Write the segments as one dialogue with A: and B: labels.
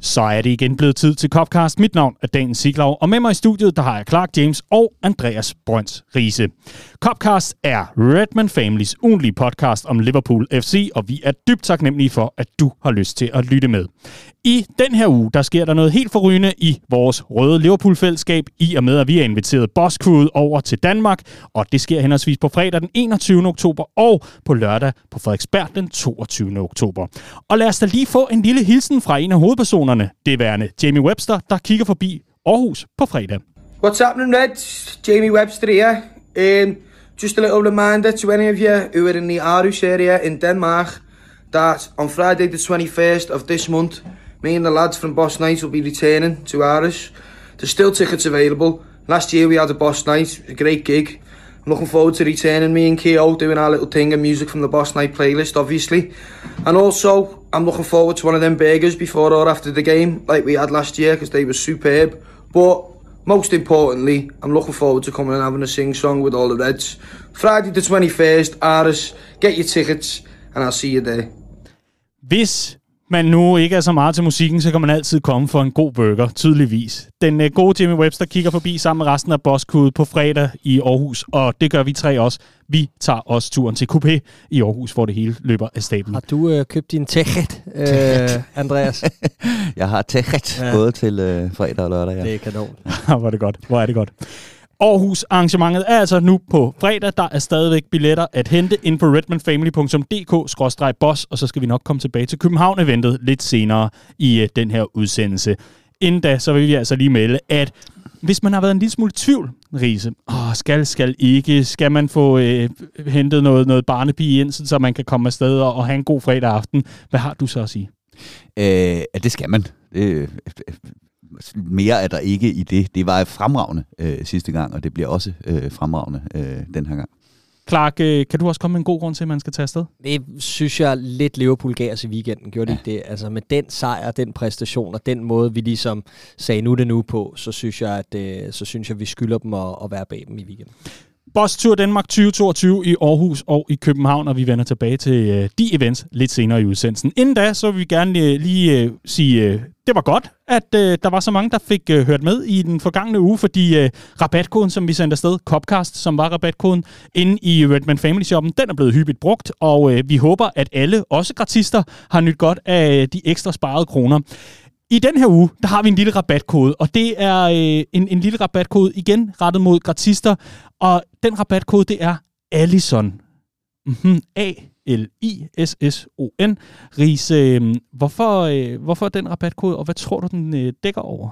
A: Så er det igen blevet tid til Copcast. Mit navn er Dan Siglov, og med mig i studiet, der har jeg Clark James og Andreas Brøns Riese. Copcast er Redman Families ugenlige podcast om Liverpool FC, og vi er dybt taknemmelige for, at du har lyst til at lytte med. I den her uge, der sker der noget helt forrygende i vores røde Liverpool-fællesskab, i og med, at vi har inviteret Boss over til Danmark, og det sker henholdsvis på fredag den 21. oktober og på lørdag på Frederiksberg den 22. oktober. Og lad os da lige få en lille hilsen fra en af hovedpersonerne, det værende Jamie Webster, der kigger forbi Aarhus på fredag.
B: What's happening, Reds? Jamie Webster here. Um, just a little reminder to any of you who are in the Aarhus area in Denmark that on Friday the 21st of this month, me and the lads from Boss Night will be returning to Aarhus. There's still tickets available. Last year we had a Boss Night, a great gig. I'm looking forward to returning me and Keo doing our little thing and music from the Boss Night playlist, obviously. And also, I'm looking forward to one of them burgers before or after the game, like we had last year, because they were superb. But most importantly, I'm looking forward to coming and having a sing song with all the Reds. Friday the 21st, Aris, get your tickets, and I'll see you there.
A: Hvis man nu ikke er så meget til musikken, så kan man altid komme for en god burger, tydeligvis. Den uh, gode Jimmy Webster kigger forbi sammen med resten af Bosskud på fredag i Aarhus, og det gør vi tre også. Vi tager også turen til Coupé i Aarhus, hvor det hele løber af stablen.
C: Har du uh, købt din tækket, uh, Andreas?
D: Jeg har tækket ja. både til uh, fredag og lørdag. Ja.
C: Det er kanon.
A: Hvor er det godt. Hvor er det godt. Aarhus arrangementet er altså nu på fredag. Der er stadigvæk billetter at hente ind på redmanfamily.dk-boss, og så skal vi nok komme tilbage til København-eventet lidt senere i uh, den her udsendelse. Inden da, så vil vi altså lige melde, at hvis man har været en lille smule tvivl, Riese, åh, skal, skal ikke, skal man få øh, hentet noget, noget barnepige ind, så man kan komme afsted og, og have en god fredag aften, hvad har du så at sige?
D: Øh, det skal man. Det, øh, mere er der ikke i det. Det var fremragende øh, sidste gang, og det bliver også øh, fremragende øh, den her gang.
A: Clark, øh, kan du også komme med en god grund til, at man skal tage afsted?
C: Det synes jeg lidt Liverpool gav os i weekenden. Gjorde ja. de det? Altså med den sejr, den præstation og den måde, vi ligesom sagde nu det nu på, så synes jeg, at, øh, så synes jeg, vi skylder dem at, at være bag dem i weekenden.
A: Boss Tour Danmark 2022 i Aarhus og i København, og vi vender tilbage til øh, de events lidt senere i udsendelsen. Inden da, så vil vi gerne øh, lige øh, sige, øh, det var godt, at øh, der var så mange, der fik øh, hørt med i den forgangne uge, fordi øh, rabatkoden, som vi sendte afsted, Copcast, som var rabatkoden, inde i Redman Family Shoppen, den er blevet hyppigt brugt, og øh, vi håber, at alle, også gratister, har nyt godt af øh, de ekstra sparede kroner. I den her uge, der har vi en lille rabatkode, og det er øh, en, en lille rabatkode igen rettet mod gratister, og den rabatkode, det er Allison. Mm-hmm. A-L-I-S-S-O-N. Riese, øh, hvorfor, øh, hvorfor den rabatkode, og hvad tror du, den øh, dækker over?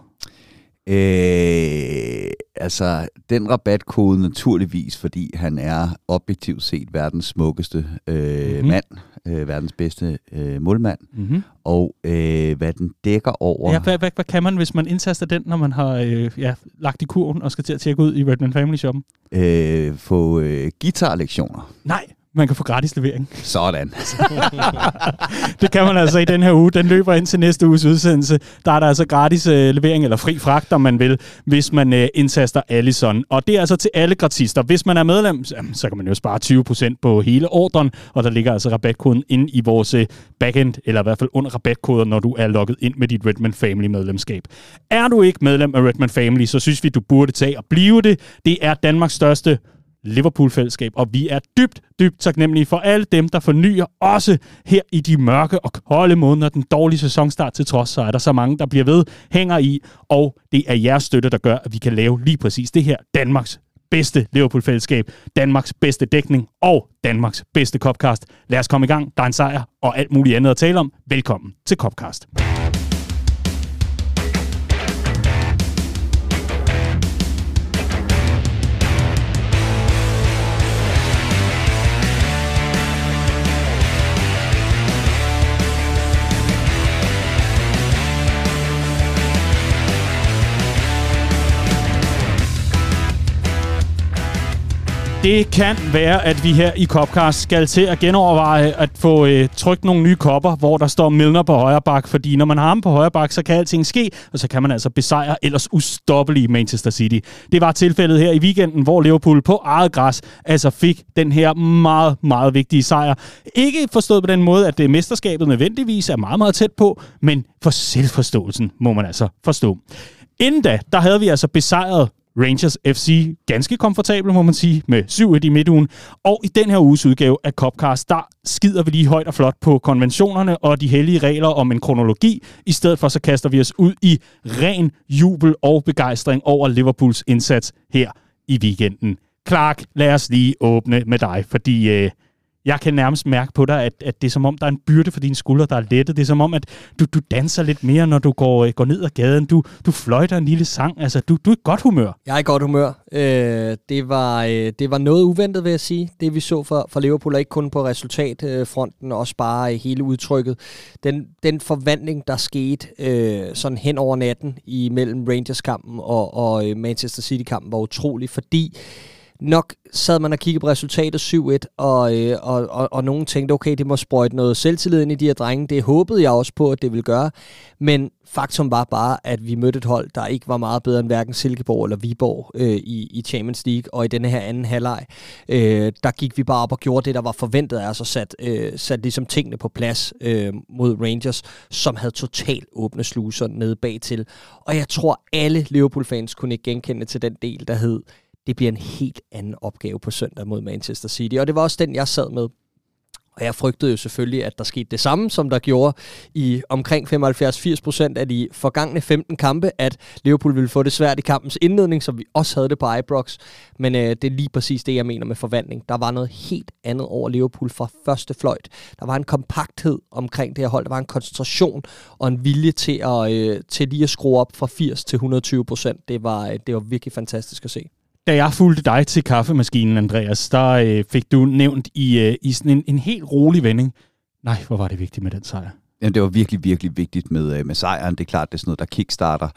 D: Øh, altså, den rabatkode naturligvis, fordi han er objektivt set verdens smukkeste øh, mm-hmm. mand, øh, verdens bedste øh, målmand, mm-hmm. og øh, hvad den dækker over.
A: Ja, hvad, hvad, hvad kan man, hvis man indtaster den, når man har øh, ja, lagt i kurven og skal til at tjekke ud i Redman Family Shoppen?
D: Øh, få øh, guitarlektioner.
A: Nej, man kan få gratis levering.
D: Sådan.
A: det kan man altså i den her uge. Den løber ind til næste uges udsendelse. Der er der altså gratis øh, levering, eller fri fragt, om man vil, hvis man øh, indtaster Allison. Og det er altså til alle gratister. Hvis man er medlem, så, kan man jo spare 20% på hele ordren, og der ligger altså rabatkoden inde i vores øh, backend, eller i hvert fald under rabatkoder, når du er logget ind med dit Redman Family medlemskab. Er du ikke medlem af Redman Family, så synes vi, du burde tage og blive det. Det er Danmarks største Liverpool-fællesskab, og vi er dybt, dybt taknemmelige for alle dem, der fornyer, også her i de mørke og kolde måneder, den dårlige sæsonstart til trods, så er der så mange, der bliver ved, hænger i, og det er jeres støtte, der gør, at vi kan lave lige præcis det her Danmarks bedste Liverpool-fællesskab, Danmarks bedste dækning og Danmarks bedste Copcast. Lad os komme i gang. Der er en sejr og alt muligt andet at tale om. Velkommen til Copcast. Det kan være, at vi her i Copcast skal til at genoverveje at få øh, trykt nogle nye kopper, hvor der står Milner på højre bak, fordi når man har ham på højre bak, så kan alting ske, og så kan man altså besejre ellers ustoppelige Manchester City. Det var tilfældet her i weekenden, hvor Liverpool på eget græs altså fik den her meget, meget vigtige sejr. Ikke forstået på den måde, at det mesterskabet nødvendigvis er meget, meget tæt på, men for selvforståelsen må man altså forstå. Inden da, der havde vi altså besejret Rangers FC ganske komfortabel, må man sige, med 7-1 i midtugen. Og i den her uges udgave af Copcast, der skider vi lige højt og flot på konventionerne og de hellige regler om en kronologi. I stedet for så kaster vi os ud i ren jubel og begejstring over Liverpools indsats her i weekenden. Clark, lad os lige åbne med dig, fordi øh, jeg kan nærmest mærke på dig, at, at det er som om, der er en byrde for dine skuldre, der er lettet. Det er som om, at du, du danser lidt mere, når du går, øh, går ned ad gaden. Du, du fløjter en lille sang. Altså, du, du er i godt humør.
C: Jeg er i godt humør. Øh, det, var, øh, det var noget uventet, vil jeg sige. Det vi så for, for Liverpool, er ikke kun på resultatfronten, øh, også bare øh, hele udtrykket. Den, den forvandling, der skete øh, sådan hen over natten imellem Rangers-kampen og, og øh, Manchester City-kampen, var utrolig, fordi nok sad man og kiggede på resultatet 7-1, og, øh, og, og, og nogen tænkte, okay, det må sprøjte noget selvtillid ind i de her drenge. Det håbede jeg også på, at det ville gøre. Men faktum var bare, at vi mødte et hold, der ikke var meget bedre end hverken Silkeborg eller Viborg øh, i, i Champions League. Og i denne her anden halvleg, øh, der gik vi bare op og gjorde det, der var forventet af os, og sat, øh, sat ligesom tingene på plads øh, mod Rangers, som havde totalt åbne sluser nede bagtil. Og jeg tror, alle Liverpool-fans kunne ikke genkende til den del, der hed det bliver en helt anden opgave på søndag mod Manchester City. Og det var også den, jeg sad med. Og jeg frygtede jo selvfølgelig, at der skete det samme, som der gjorde i omkring 75-80% af de forgangne 15 kampe, at Liverpool ville få det svært i kampens indledning, som vi også havde det på Ibrox. Men øh, det er lige præcis det, jeg mener med forvandling. Der var noget helt andet over Liverpool fra første fløjt. Der var en kompakthed omkring det her hold. Der var en koncentration og en vilje til, at, øh, til lige at skrue op fra 80 til 120%. Det var, øh, det var virkelig fantastisk at se.
A: Da jeg fulgte dig til kaffemaskinen, Andreas, der øh, fik du nævnt i, øh, i sådan en, en helt rolig vending. Nej, hvor var det vigtigt med den sejr.
D: Jamen, det var virkelig, virkelig vigtigt med, øh, med sejren. Det er klart, det er sådan noget, der kickstarter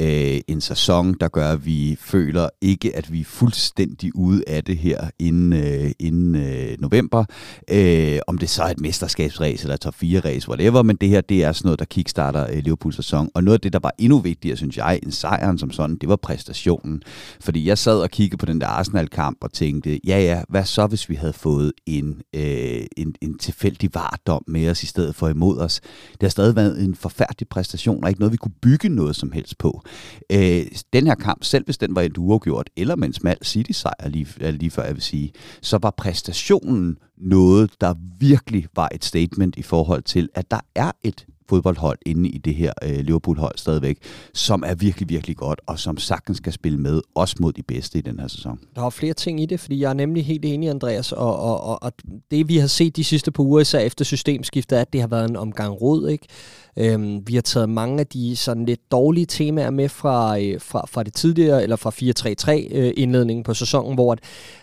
D: øh, en sæson, der gør, at vi føler ikke, at vi er fuldstændig ude af det her inden, øh, inden øh, november. Øh, om det så er et mesterskabsræs eller et top 4-ræs, whatever, men det her, det er sådan noget, der kickstarter øh, Liverpools sæson. Og noget af det, der var endnu vigtigere, synes jeg, end sejren som sådan, det var præstationen. Fordi jeg sad og kiggede på den der Arsenal-kamp og tænkte, ja ja, hvad så, hvis vi havde fået en, øh, en, en tilfældig vardom med os i stedet for imod os? Det har stadig været en forfærdelig præstation, og ikke noget, vi kunne bygge noget som helst på. Øh, den her kamp, selv hvis den var et uafgjort, eller med en smal City-sejr lige, lige før, jeg vil sige, så var præstationen noget, der virkelig var et statement i forhold til, at der er et fodboldhold inde i det her øh, Liverpool-hold stadigvæk, som er virkelig, virkelig godt, og som sagtens skal spille med, også mod de bedste i den her sæson.
C: Der er flere ting i det, fordi jeg er nemlig helt enig, Andreas, og, og, og, og det vi har set de sidste par uger, især efter systemskiftet, er, at det har været en omgang rod, ikke? Øhm, vi har taget mange af de sådan lidt dårlige temaer med fra, øh, fra, fra det tidligere, eller fra 4-3-3 øh, indledningen på sæsonen, hvor at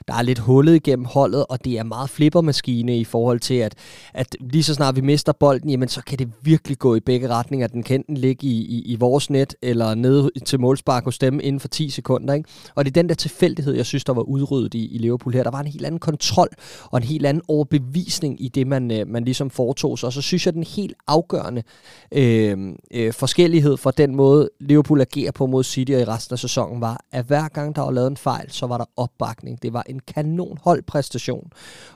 C: der er lidt hullet igennem holdet, og det er meget flippermaskine i forhold til, at, at lige så snart vi mister bolden, jamen så kan det virkelig gå i begge retninger. Den kan enten ligge i, i, i vores net, eller ned til målspark hos dem inden for 10 sekunder. Ikke? Og det er den der tilfældighed, jeg synes, der var udryddet i, i Liverpool her. Der var en helt anden kontrol, og en helt anden overbevisning i det, man, øh, man ligesom foretog sig. Og så synes jeg, den helt afgørende øh, øh, forskellighed fra den måde, Liverpool agerer på mod City og i resten af sæsonen, var, at hver gang der var lavet en fejl, så var der opbakning. Det var en kanon holdpræstation,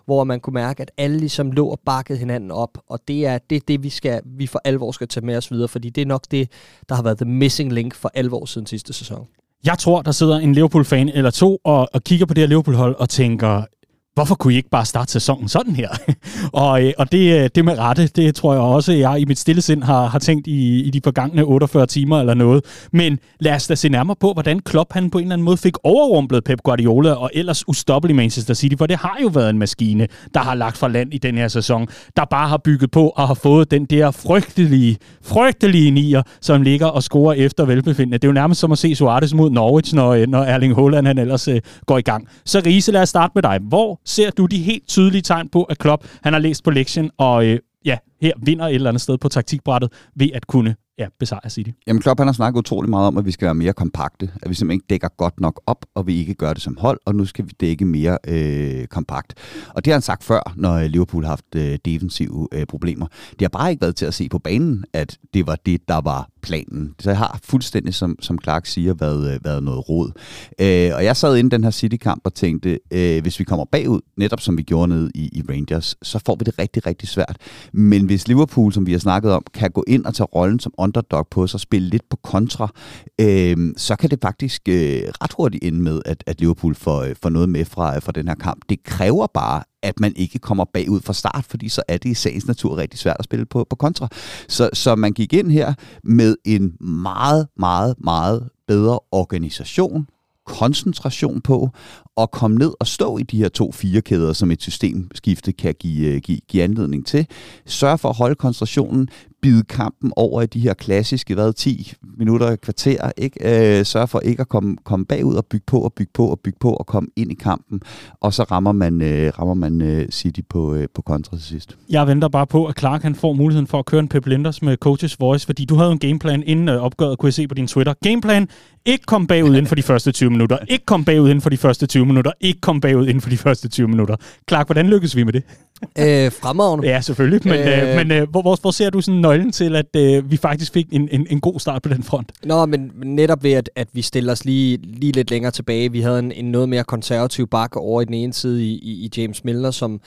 C: hvor man kunne mærke, at alle ligesom lå og bakkede hinanden op, og det er det, det vi, skal, vi for alvor skal tage med os videre, fordi det er nok det, der har været the missing link for alvor siden sidste sæson.
A: Jeg tror, der sidder en Liverpool-fan eller to og, og kigger på det her Liverpool-hold og tænker, hvorfor kunne I ikke bare starte sæsonen sådan her? og, øh, og det, øh, det med rette, det tror jeg også, jeg i mit stille sind har, har tænkt i, i de forgangne 48 timer eller noget. Men lad os da se nærmere på, hvordan Klopp han på en eller anden måde fik overrumplet Pep Guardiola og ellers ustoppelig Manchester City, for det har jo været en maskine, der har lagt fra land i den her sæson, der bare har bygget på og har fået den der frygtelige, frygtelige nier, som ligger og scorer efter velbefindende. Det er jo nærmest som at se Suarez mod Norwich, når, øh, når Erling Haaland han ellers øh, går i gang. Så Riese, lad os starte med dig. Hvor ser du de helt tydelige tegn på, at Klopp han har læst på lektien, og øh, ja, her vinder et eller andet sted på taktikbrættet ved at kunne ja, besejre City.
D: Jamen Klopp han har snakket utrolig meget om, at vi skal være mere kompakte, at vi simpelthen ikke dækker godt nok op, og vi ikke gør det som hold, og nu skal vi dække mere øh, kompakt. Og det har han sagt før, når øh, Liverpool har haft øh, defensive øh, problemer. Det har bare ikke været til at se på banen, at det var det, der var planen. Så jeg har fuldstændig, som, som Clark siger, været, øh, været noget råd. Øh, og jeg sad inde i den her City-kamp og tænkte, øh, hvis vi kommer bagud, netop som vi gjorde ned i, i Rangers, så får vi det rigtig, rigtig svært. Men hvis Liverpool, som vi har snakket om, kan gå ind og tage rollen som underdog på sig og spille lidt på kontra, øh, så kan det faktisk øh, ret hurtigt ende med, at, at Liverpool får, øh, får noget med fra, øh, fra den her kamp. Det kræver bare, at man ikke kommer bagud fra start, fordi så er det i sagens natur rigtig svært at spille på, på kontra. Så, så man gik ind her med en meget, meget, meget bedre organisation, koncentration på, at komme ned og stå i de her to firekæder, som et systemskifte kan give, øh, give, give anledning til. Sørg for at holde koncentrationen, bide kampen over i de her klassiske, hvad, 10 minutter, kvarter, ikke? Øh, sørg for ikke at komme, komme bagud og bygge på og bygge på og bygge på og komme ind i kampen, og så rammer man, øh, rammer man øh, City på, øh, på kontra til sidst.
A: Jeg venter bare på, at Clark han får muligheden for at køre en Pep Linders med Coaches Voice, fordi du havde en gameplan inden øh, opgøret, kunne jeg se på din Twitter. Gameplan, ikke kom bagud inden for de første 20 minutter, ikke kom bagud inden for de første 20 minutter, ikke kom bagud inden for de første 20 minutter. Clark, hvordan lykkedes vi med det?
C: Øh, fremragende.
A: Ja, selvfølgelig. Men, øh, øh, men øh, hvor, hvor, ser du sådan nøglen til, at øh, vi faktisk fik en, en, en god start på den front?
C: Nå, men netop ved, at, at vi stiller os lige, lige lidt længere tilbage. Vi havde en, en noget mere konservativ bakke over i den ene side i, i, i James Milner, som,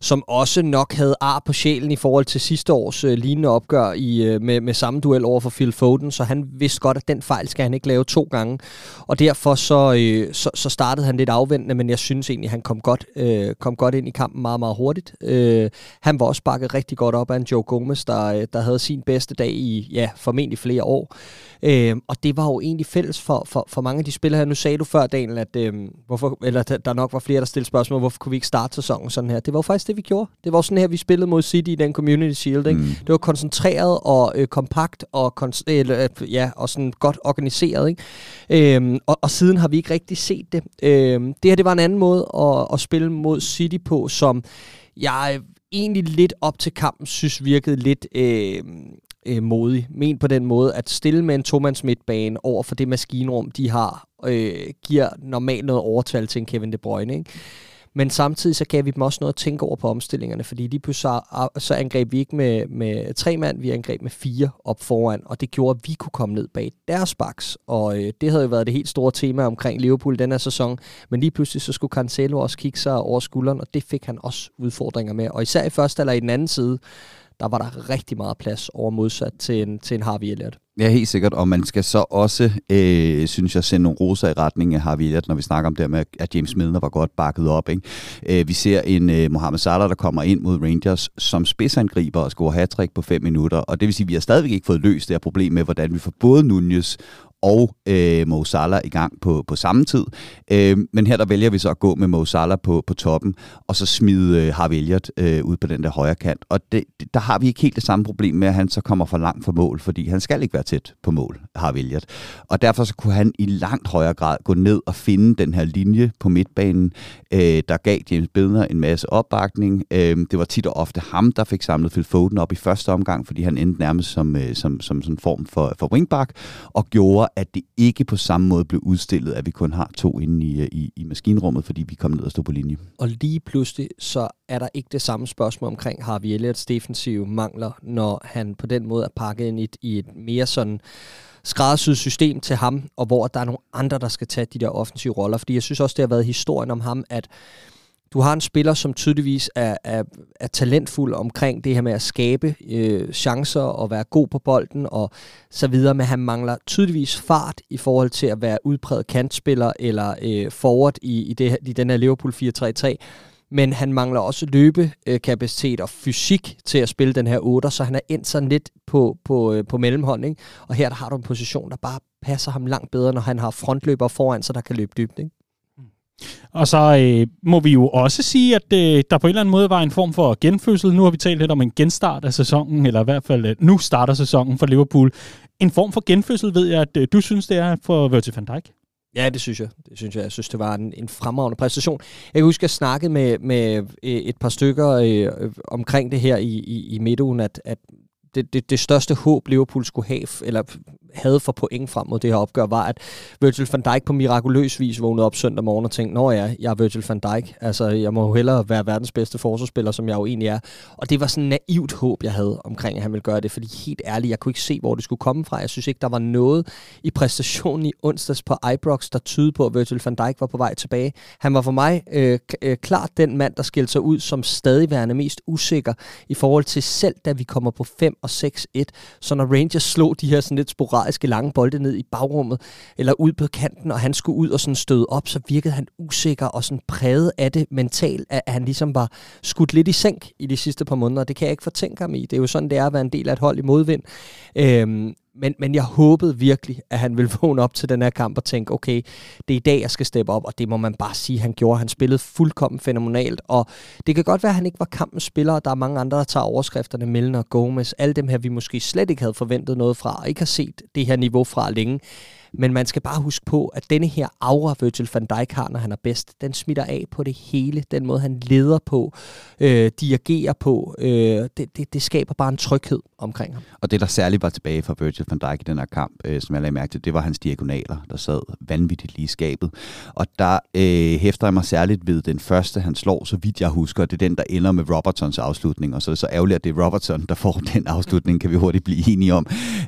C: som også nok havde ar på sjælen i forhold til sidste års øh, lignende opgør i, øh, med, med samme duel over for Phil Foden, så han vidste godt, at den fejl skal han ikke lave to gange. Og derfor så, øh, så, så startede han lidt afventende, men jeg synes egentlig, han kom godt, øh, kom godt ind i kampen meget, meget hurtigt. Øh, han var også bakket rigtig godt op af en Joe Gomez, der, øh, der havde sin bedste dag i, ja, formentlig flere år. Øh, og det var jo egentlig fælles for, for, for mange af de spillere her. Nu sagde du før, Daniel, at øh, hvorfor, eller der nok var flere, der stillede spørgsmål, hvorfor kunne vi ikke starte sæsonen sådan her? Det var jo faktisk det, vi gjorde. Det var sådan her, vi spillede mod City i den Community Shield. Ikke? Mm. Det var koncentreret og øh, kompakt og, kon- eller, øh, ja, og sådan godt organiseret. Ikke? Øh, og, og siden har vi ikke rigtig set det. Øh, det her, det var en anden måde at, at spille mod City på, som jeg egentlig lidt op til kampen synes virkede lidt øh, øh, modig. Men på den måde, at stille med en tomands midtbane over for det maskinrum, de har, øh, giver normalt noget overtal til en Kevin De Bruyne. Ikke? Men samtidig så gav vi dem også noget at tænke over på omstillingerne, fordi lige pludselig så, så angreb vi ikke med, med tre mand, vi angreb med fire op foran, og det gjorde, at vi kunne komme ned bag deres baks. Og øh, det havde jo været det helt store tema omkring Liverpool den her sæson, men lige pludselig så skulle Cancelo også kigge sig over skulderen, og det fik han også udfordringer med. Og især i første eller i den anden side, der var der rigtig meget plads over modsat til en, til en Harvey Elliott.
D: Ja, helt sikkert, og man skal så også, øh, synes jeg, sende nogle roser i retning af Harvey Elliott, når vi snakker om det med, at James Milner var godt bakket op. Ikke? Øh, vi ser en øh, Mohamed Salah, der kommer ind mod Rangers som spidsangriber og scorer hat på 5 minutter, og det vil sige, at vi har stadigvæk ikke fået løst det her problem med, hvordan vi får både Nunez og øh, Mo Salah i gang på, på samme tid. Øh, men her der vælger vi så at gå med Mo Salah på, på toppen, og så smide øh, Harvey Elliott øh, ud på den der højre kant. Og det, det, der har vi ikke helt det samme problem med, at han så kommer for langt for mål, fordi han skal ikke være tæt på mål, Harvey Elliott. Og derfor så kunne han i langt højere grad gå ned og finde den her linje på midtbanen, øh, der gav James Bedner en masse opbakning. Øh, det var tit og ofte ham, der fik samlet Phil Foden op i første omgang, fordi han endte nærmest som, øh, som, som, som en form for, for wingback, og gjorde at det ikke på samme måde blev udstillet, at vi kun har to inde i, i, i maskinrummet, fordi vi kom ned og stod på linje.
C: Og lige pludselig, så er der ikke det samme spørgsmål omkring Harvey Elliots defensive mangler, når han på den måde er pakket ind i et, i et mere sådan skræddersyet system til ham, og hvor der er nogle andre, der skal tage de der offensive roller. Fordi jeg synes også, det har været historien om ham, at du har en spiller, som tydeligvis er, er, er talentfuld omkring det her med at skabe øh, chancer og være god på bolden og så videre, men han mangler tydeligvis fart i forhold til at være udpræget kantspiller eller øh, forward i, i, det, i den her Liverpool 4-3-3 men han mangler også løbekapacitet øh, og fysik til at spille den her 8, så han er endt sådan lidt på, på, øh, på mellemhånd. Ikke? Og her der har du en position, der bare passer ham langt bedre, når han har frontløber foran, så der kan løbe dybt. Ikke?
A: Og så øh, må vi jo også sige, at øh, der på en eller anden måde var en form for genfødsel. Nu har vi talt lidt om en genstart af sæsonen, eller i hvert fald øh, nu starter sæsonen for Liverpool. En form for genfødsel ved jeg, at øh, du synes, det er for Virgil van Dijk.
C: Ja, det synes jeg. Det synes jeg. Jeg synes, det var en, en fremragende præstation. Jeg kan huske, at jeg snakkede med, med øh, et par stykker øh, øh, omkring det her i, i, i midtugen, at, at det, det, det største håb, Liverpool skulle have, eller havde for point frem mod det her opgør, var, at Virgil van Dijk på mirakuløs vis vågnede op søndag morgen og tænkte, nå ja, jeg er Virgil van Dijk, altså jeg må jo hellere være verdens bedste forsvarsspiller, som jeg jo egentlig er. Og det var sådan et naivt håb, jeg havde omkring, at han ville gøre det, fordi helt ærligt, jeg kunne ikke se, hvor det skulle komme fra. Jeg synes ikke, der var noget i præstationen i onsdags på Ibrox, der tydede på, at Virgil van Dijk var på vej tilbage. Han var for mig øh, øh, klart den mand, der skilte sig ud som stadigværende mest usikker i forhold til selv, da vi kommer på 5 og 6-1. Så når Rangers slog de her sådan lidt sporadiske lange bolde ned i bagrummet, eller ud på kanten, og han skulle ud og sådan støde op, så virkede han usikker og sådan præget af det mentalt, at han ligesom var skudt lidt i sænk i de sidste par måneder. Det kan jeg ikke fortænke ham i. Det er jo sådan, det er at være en del af et hold i modvind. Øhm, men, men jeg håbede virkelig, at han ville vågne op til den her kamp og tænke, okay, det er i dag, jeg skal steppe op, og det må man bare sige, han gjorde. Han spillede fuldkommen fænomenalt, og det kan godt være, at han ikke var kampens spiller, og der er mange andre, der tager overskrifterne, Milner, Gomez, alle dem her, vi måske slet ikke havde forventet noget fra, og ikke har set det her niveau fra længe. Men man skal bare huske på, at denne her aura, Virgil van Dijk har, når han er bedst, den smitter af på det hele. Den måde, han leder på, øh, dirigerer på, øh, det, det, det skaber bare en tryghed omkring ham.
D: Og det, der særligt var tilbage for Virgil van Dijk i den her kamp, øh, som jeg lagde mærke til, det var hans diagonaler, der sad vanvittigt lige i skabet. Og der øh, hæfter jeg mig særligt ved den første, han slår, så vidt jeg husker, det er den, der ender med Robertsons afslutning, og så er det så ærgerligt, at det er Robertson, der får den afslutning, kan vi hurtigt blive enige om.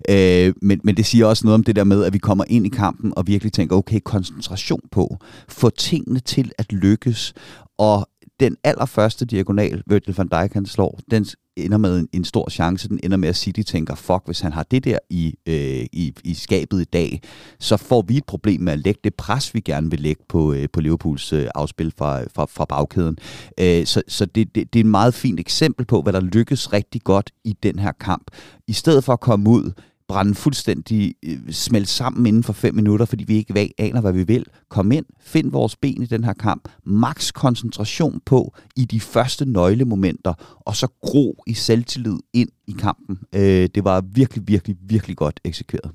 D: Øh, men, men det siger også noget om det der med, at vi kommer ind i kampen og virkelig tænker, okay, koncentration på, få tingene til at lykkes, og den allerførste diagonal, Virgil van Dijk han slår, den ender med en, en stor chance. Den ender med, at City tænker, fuck, hvis han har det der i, øh, i, i skabet i dag, så får vi et problem med at lægge det pres, vi gerne vil lægge på, øh, på Liverpools øh, afspil fra, fra, fra bagkæden. Øh, så så det, det, det er et meget fint eksempel på, hvad der lykkes rigtig godt i den her kamp. I stedet for at komme ud brænde fuldstændig øh, smelt sammen inden for fem minutter, fordi vi ikke aner, hvad vi vil. Kom ind, find vores ben i den her kamp. Max koncentration på i de første nøglemomenter, og så gro i selvtillid ind i kampen. Øh, det var virkelig, virkelig, virkelig godt eksekveret.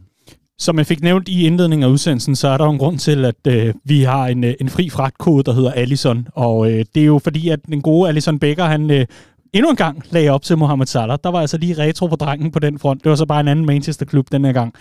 A: Som jeg fik nævnt i indledningen af udsendelsen, så er der en grund til, at øh, vi har en, øh, en fri fragtkode, der hedder Allison. Og øh, det er jo fordi, at den gode Allison Becker, han øh, endnu en gang lagde op til Mohamed Salah. Der var altså lige retro på drengen på den front. Det var så bare en anden Manchester-klub den her gang.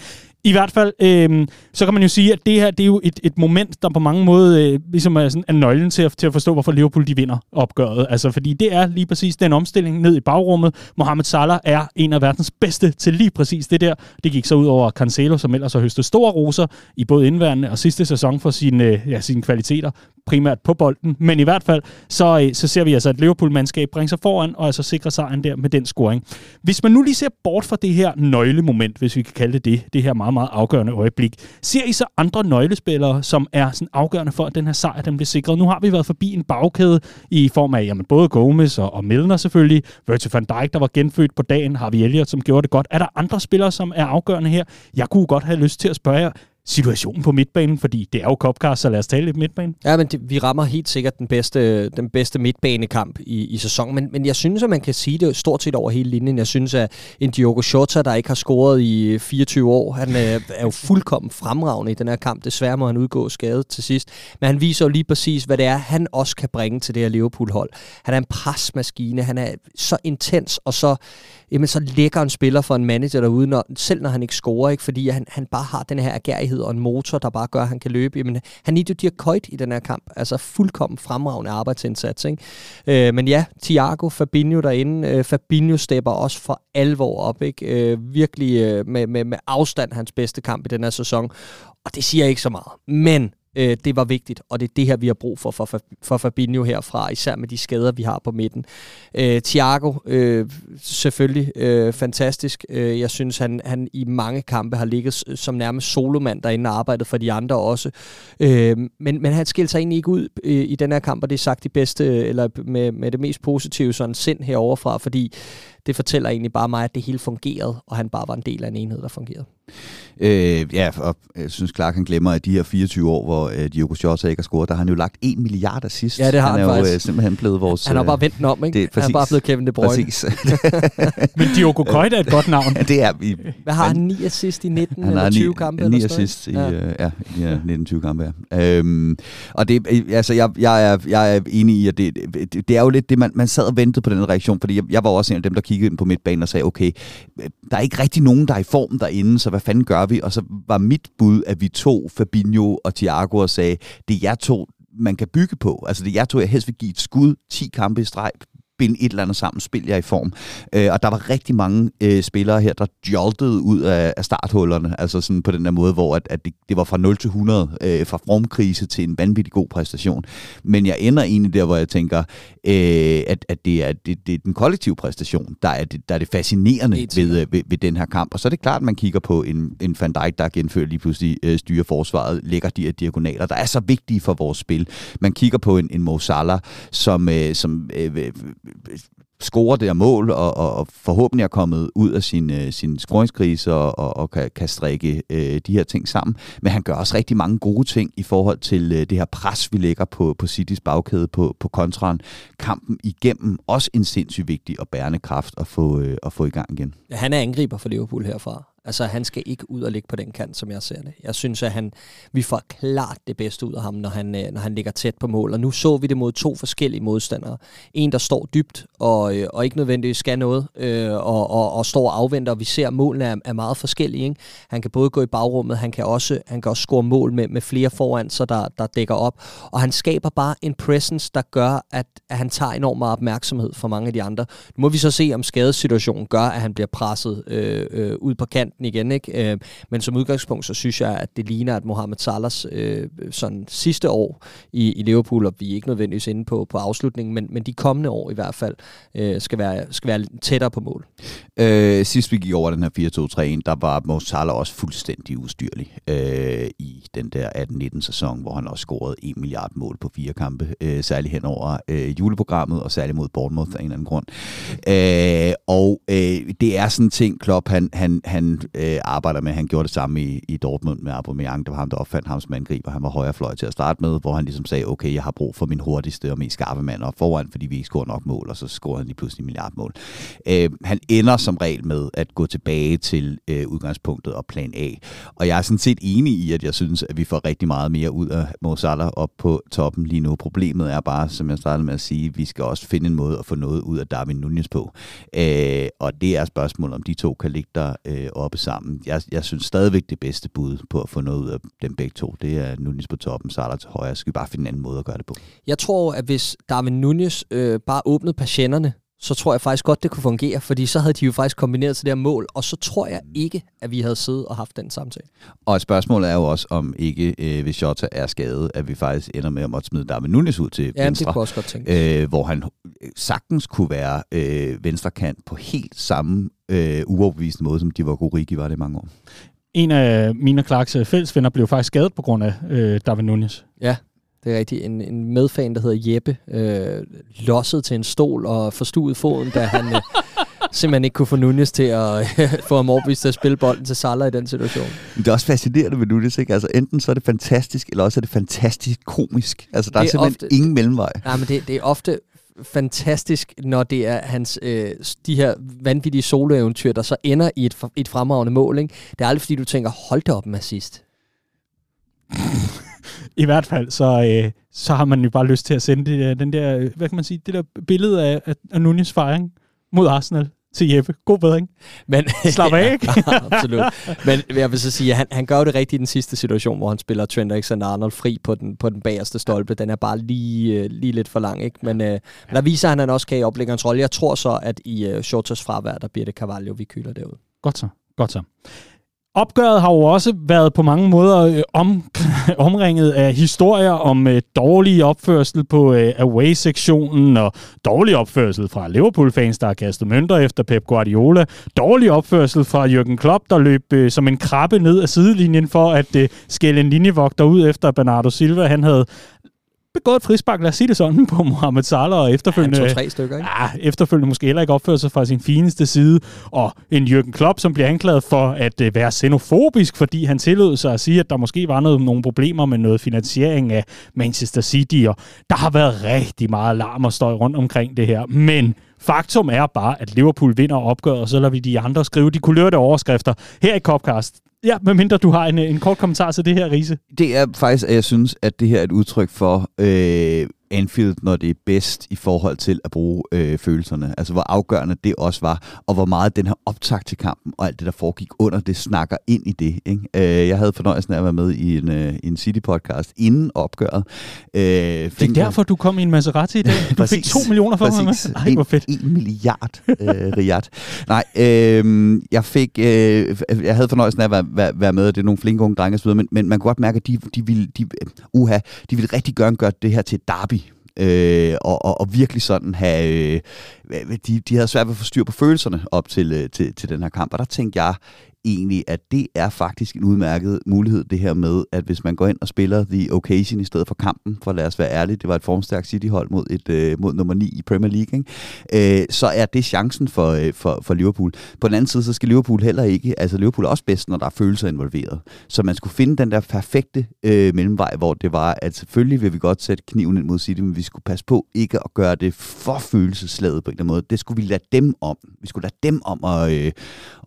A: I hvert fald, øh, så kan man jo sige, at det her det er jo et, et moment, der på mange måder øh, ligesom er, sådan, er nøglen til at, til at forstå, hvorfor Liverpool de vinder opgøret. Altså, fordi det er lige præcis den omstilling ned i bagrummet. Mohamed Salah er en af verdens bedste til lige præcis det der. Det gik så ud over Cancelo, som ellers har høstet store roser i både indværende og sidste sæson for sine, øh, ja, sine kvaliteter, primært på bolden. Men i hvert fald, så, øh, så ser vi altså, at Liverpool-mandskab bringer sig foran og altså sikrer sejren der med den scoring. Hvis man nu lige ser bort fra det her nøglemoment, hvis vi kan kalde det det, det her meget, meget afgørende øjeblik, ser I så andre nøglespillere, som er sådan afgørende for, at den her sejr den bliver sikret? Nu har vi været forbi en bagkæde i form af jamen, både Gomez og, og Milner selvfølgelig, Virgil van Dijk, der var genfødt på dagen, har vi Elliot, som gjorde det godt. Er der andre spillere, som er afgørende her? Jeg kunne godt have lyst til at spørge jer, situationen på midtbanen, fordi det er jo Copcast, så lad os tale lidt midtbane.
C: Ja, men det, vi rammer helt sikkert den bedste, den bedste midtbanekamp i, i sæsonen, men, men jeg synes, at man kan sige det stort set over hele linjen. Jeg synes, at en Diogo Jota, der ikke har scoret i øh, 24 år, han er, er jo fuldkommen fremragende i den her kamp. Desværre må han udgå skadet til sidst, men han viser jo lige præcis, hvad det er, han også kan bringe til det her Liverpool-hold. Han er en presmaskine, han er så intens og så jamen så lækker en spiller for en manager derude, når, selv når han ikke scorer, ikke? fordi han, han bare har den her agerighed og en motor, der bare gør, at han kan løbe. Jamen, han er jo Dirk i den her kamp. Altså fuldkommen fremragende arbejdsindsats. Ikke? Øh, men ja, Thiago, Fabinho derinde. Øh, Fabinho stepper også for alvor op. Ikke? Øh, virkelig øh, med, med, med afstand hans bedste kamp i den her sæson. Og det siger ikke så meget. Men Øh, det var vigtigt, og det er det her, vi har brug for for, for Fabinho herfra, især med de skader, vi har på midten. Øh, Thiago, øh, selvfølgelig øh, fantastisk. Øh, jeg synes, han, han i mange kampe har ligget som nærmest solomand derinde og arbejdet for de andre også. Øh, men, men han skilte sig egentlig ikke ud øh, i den her kamp, og det er sagt de bedste, eller med, med det mest positive sådan sind heroverfra, fordi det fortæller egentlig bare mig, at det hele fungerede, og han bare var en del af en enhed, der fungerede.
D: Øh, ja, og jeg synes Clark han glemmer, at de her 24 år, hvor øh, Diogo Jota ikke har scoret, der har han jo lagt 1 milliard sidst.
C: Ja, det har
D: han.
C: han
D: er
C: faktisk.
D: jo øh, simpelthen blevet vores...
C: Han har bare
D: øh,
C: vendt den om, ikke?
D: det er
C: han er
D: præcis.
C: bare blevet Kevin De Bruyne.
D: Præcis.
A: Men Diogo Koita er et godt navn.
D: ja, det er vi.
C: Hvad har han? 9 assist i 19
D: Han
C: eller
D: har
C: 20
D: ni,
C: kampe?
D: ni
C: eller sådan
D: assist i,
C: noget?
D: ja. Ja, ja, 19-20 kampe, ja. Øhm, og det, øh, altså, jeg, jeg, er, jeg er enig i, at det, det, det er jo lidt det, man, man sad og ventede på den reaktion, fordi jeg, jeg var også en af dem, der kiggede ind på midtbanen og sagde, okay, der er ikke rigtig nogen, der er i form derinde, så hvad fanden gør vi? Og så var mit bud, at vi tog Fabinho og Thiago og sagde, det er jeg to, man kan bygge på. Altså det er jeg to, jeg helst vil give et skud, 10 kampe i streg, binde et eller andet sammen, spil jer i form. Øh, og der var rigtig mange øh, spillere her, der joltede ud af, af starthullerne, altså sådan på den der måde, hvor at, at det, det var fra 0 til 100, øh, fra formkrise til en vanvittig god præstation. Men jeg ender egentlig der, hvor jeg tænker, øh, at, at det, er, det, det er den kollektive præstation, der er det, der er det fascinerende
C: sikkert.
D: ved, øh, ved, ved den her kamp. Og så er det klart, at man kigger på en, en Van Dijk, der genfører lige pludselig øh, styrer forsvaret, lægger de her diagonaler, der er så vigtige for vores spil. Man kigger på en, en Mo Salah, som, øh, som øh, scorer det her mål, og, og, og forhåbentlig er kommet ud af sin, øh, sin scoringskrise og, og, og kan, kan strikke øh, de her ting sammen. Men han gør også rigtig mange gode ting i forhold til øh, det her pres, vi lægger på, på Citys bagkæde på, på kontraen. Kampen igennem også en sindssygt vigtig og bærende kraft at få, øh, at få i gang igen.
C: Ja, han er angriber for Liverpool herfra. Altså, han skal ikke ud og ligge på den kant, som jeg ser det. Jeg synes, at han, vi får klart det bedste ud af ham, når han, øh, når han ligger tæt på mål. Og nu så vi det mod to forskellige modstandere. En, der står dybt og, øh, og ikke nødvendigvis skal noget, øh, og, og, og står og afventer. Og vi ser, at målene er, er meget forskellige. Ikke? Han kan både gå i bagrummet, han kan også, han kan også score mål med, med flere foran sig, der, der dækker op. Og han skaber bare en presence, der gør, at, at han tager enormt meget opmærksomhed fra mange af de andre. Nu må vi så se, om skadessituationen gør, at han bliver presset øh, øh, ud på kant kanten igen. Ikke? Øh, men som udgangspunkt, så synes jeg, at det ligner, at Mohamed Salahs øh, sådan sidste år i, i Liverpool, og vi er ikke nødvendigvis inde på, på afslutningen, men, men de kommende år i hvert fald, øh, skal, være, skal være tættere på mål.
D: Øh, sidst vi gik over den her 4-2-3-1, der var Mo Salah også fuldstændig ustyrlig øh, i den der 18-19 sæson, hvor han også scorede 1 milliard mål på fire kampe, øh, særligt hen over øh, juleprogrammet, og særligt mod Bournemouth af en eller anden grund. Øh, og øh, det er sådan en ting, Klopp han, han, han øh, arbejder med. Han gjorde det samme i, i Dortmund med Aubameyang. Det var ham, der opfandt ham som angriber. Han var højre fløj til at starte med, hvor han ligesom sagde, okay, jeg har brug for min hurtigste og mest skarpe mand op foran, fordi vi ikke scorer nok mål, og så scorer han lige pludselig en milliardmål. Øh, han ender som regel med at gå tilbage til øh, udgangspunktet og plan A. Og jeg er sådan set enig i, at jeg synes, at vi får rigtig meget mere ud af Mo Salah op på toppen lige nu. Problemet er bare, som jeg startede med at sige, at vi skal også finde en måde at få noget ud af Darwin Nunez på. Øh, og det er spørgsmålet, om de to kan ligge der øh, oppe sammen. Jeg, jeg synes stadigvæk, det bedste bud på at få noget ud af dem begge to, det er Nunez på toppen, Salah til højre. Skal vi bare finde en anden måde at gøre det på.
C: Jeg tror, at hvis Darwin Nunez øh, bare åbnede patienterne, så tror jeg faktisk godt, det kunne fungere, fordi så havde de jo faktisk kombineret til det her mål, og så tror jeg ikke, at vi havde siddet og haft den samtale.
D: Og spørgsmålet er jo også, om ikke, øh, hvis Jota er skadet, at vi faktisk ender med at måtte smide Darwin Nunez ud til
C: Ja,
D: venstre.
C: det kunne også godt
D: øh, hvor han sagtens kunne være øh, venstrekant på helt samme øh, uoverbevisende måde, som Divock Origi var det i mange år.
A: En af mine og Clarks øh, fællesvenner blev faktisk skadet på grund af øh, Darwin Nunez.
C: Ja, det er rigtigt. En, en medfan, der hedder Jeppe, øh, lossede til en stol og forstuede foden, da han øh, simpelthen ikke kunne få Nunez til at øh, få ham overbevist til at spille bolden til Salah i den situation.
D: Det er også fascinerende ved Nunez, ikke? Altså enten så er det fantastisk, eller også er det fantastisk komisk. Altså der
C: Det
D: er
C: er
D: simpelthen
C: ofte-
D: ingen mellemvej.
C: Nej, men det, det er ofte fantastisk, når det er hans, øh, de her vanvittige soloeventyr, der så ender i et, et fremragende mål. Ikke? Det er aldrig, fordi du tænker, hold da op med sidst.
A: I hvert fald, så, øh, så har man jo bare lyst til at sende det, øh, den der, øh, hvad kan man sige, det der billede af, af, Nunes fejring mod Arsenal til Jeppe. God bedring.
C: Men,
A: Slap af, ikke?
C: Absolut. Men jeg vil så sige, at han, han gør jo det rigtigt i den sidste situation, hvor han spiller Trent Alexander-Arnold fri på den, på den bagerste stolpe. Den er bare lige, øh, lige lidt for lang, ikke? Men øh, der viser han, at han også kan i oplæggerens rolle. Jeg tror så, at i øh, Shorters fravær, der bliver det Carvalho, vi kyler derud.
A: Godt så. Godt så. Opgøret har jo også været på mange måder øh, om, omringet af historier om øh, dårlig opførsel på øh, away-sektionen og dårlig opførsel fra Liverpool-fans, der har kastet mønter efter Pep Guardiola. Dårlig opførsel fra Jürgen Klopp, der løb øh, som en krabbe ned ad sidelinjen for at øh, skælde en linjevogter ud efter Bernardo Silva. Han havde begået et frispark, lad os sige det sådan, på Mohamed Salah, og efterfølgende...
C: Ja, to-tre stykker, ikke?
A: Ja, efterfølgende måske heller ikke opfører sig fra sin fineste side, og en Jürgen Klopp, som bliver anklaget for at uh, være xenofobisk, fordi han tillod sig at sige, at der måske var noget, nogle problemer med noget finansiering af Manchester City, og der har været rigtig meget larm og støj rundt omkring det her, men Faktum er bare, at Liverpool vinder opgøret, og så lader vi de andre skrive de kulørte overskrifter her i Copcast. Ja, medmindre du har en, en kort kommentar til det her, Riese.
D: Det er faktisk, at jeg synes, at det her er et udtryk for øh, Anfield, når det er bedst i forhold til at bruge øh, følelserne. Altså hvor afgørende det også var, og hvor meget den her optakt til kampen og alt det, der foregik under, det snakker ind i det. Ikke? Øh, jeg havde fornøjelsen af at være med i en, øh, en City-podcast inden opgøret.
A: Øh, det er derfor, du kom i en Maserati i dag. Du præcis, fik to millioner for
D: præcis. mig. Ej, hvor fedt. En, en milliard, øh, Riyad. Nej, øh, jeg fik, øh, jeg havde fornøjelsen af at være, være, være med, det er nogle flinke unge drenge osv., men, men man kunne godt mærke, at de, de ville, de, uha, de ville rigtig gerne gøre det her til et derby øh, og, og, og virkelig sådan have... Øh, de, de havde svært ved at få styr på følelserne op til, øh, til, til den her kamp, og der tænkte jeg, egentlig, at det er faktisk en udmærket mulighed, det her med, at hvis man går ind og spiller The Occasion i stedet for kampen, for lad os være ærlige, det var et formstærkt City-hold mod, et, øh, mod nummer 9 i Premier League, ikke? Øh, så er det chancen for, øh, for, for Liverpool. På den anden side, så skal Liverpool heller ikke, altså Liverpool er også bedst, når der er følelser involveret. Så man skulle finde den der perfekte øh, mellemvej, hvor det var, at selvfølgelig vil vi godt sætte kniven ind mod City, men vi skulle passe på ikke at gøre det for følelsesladet på en eller anden måde. Det skulle vi lade dem om. Vi skulle lade dem om at, øh,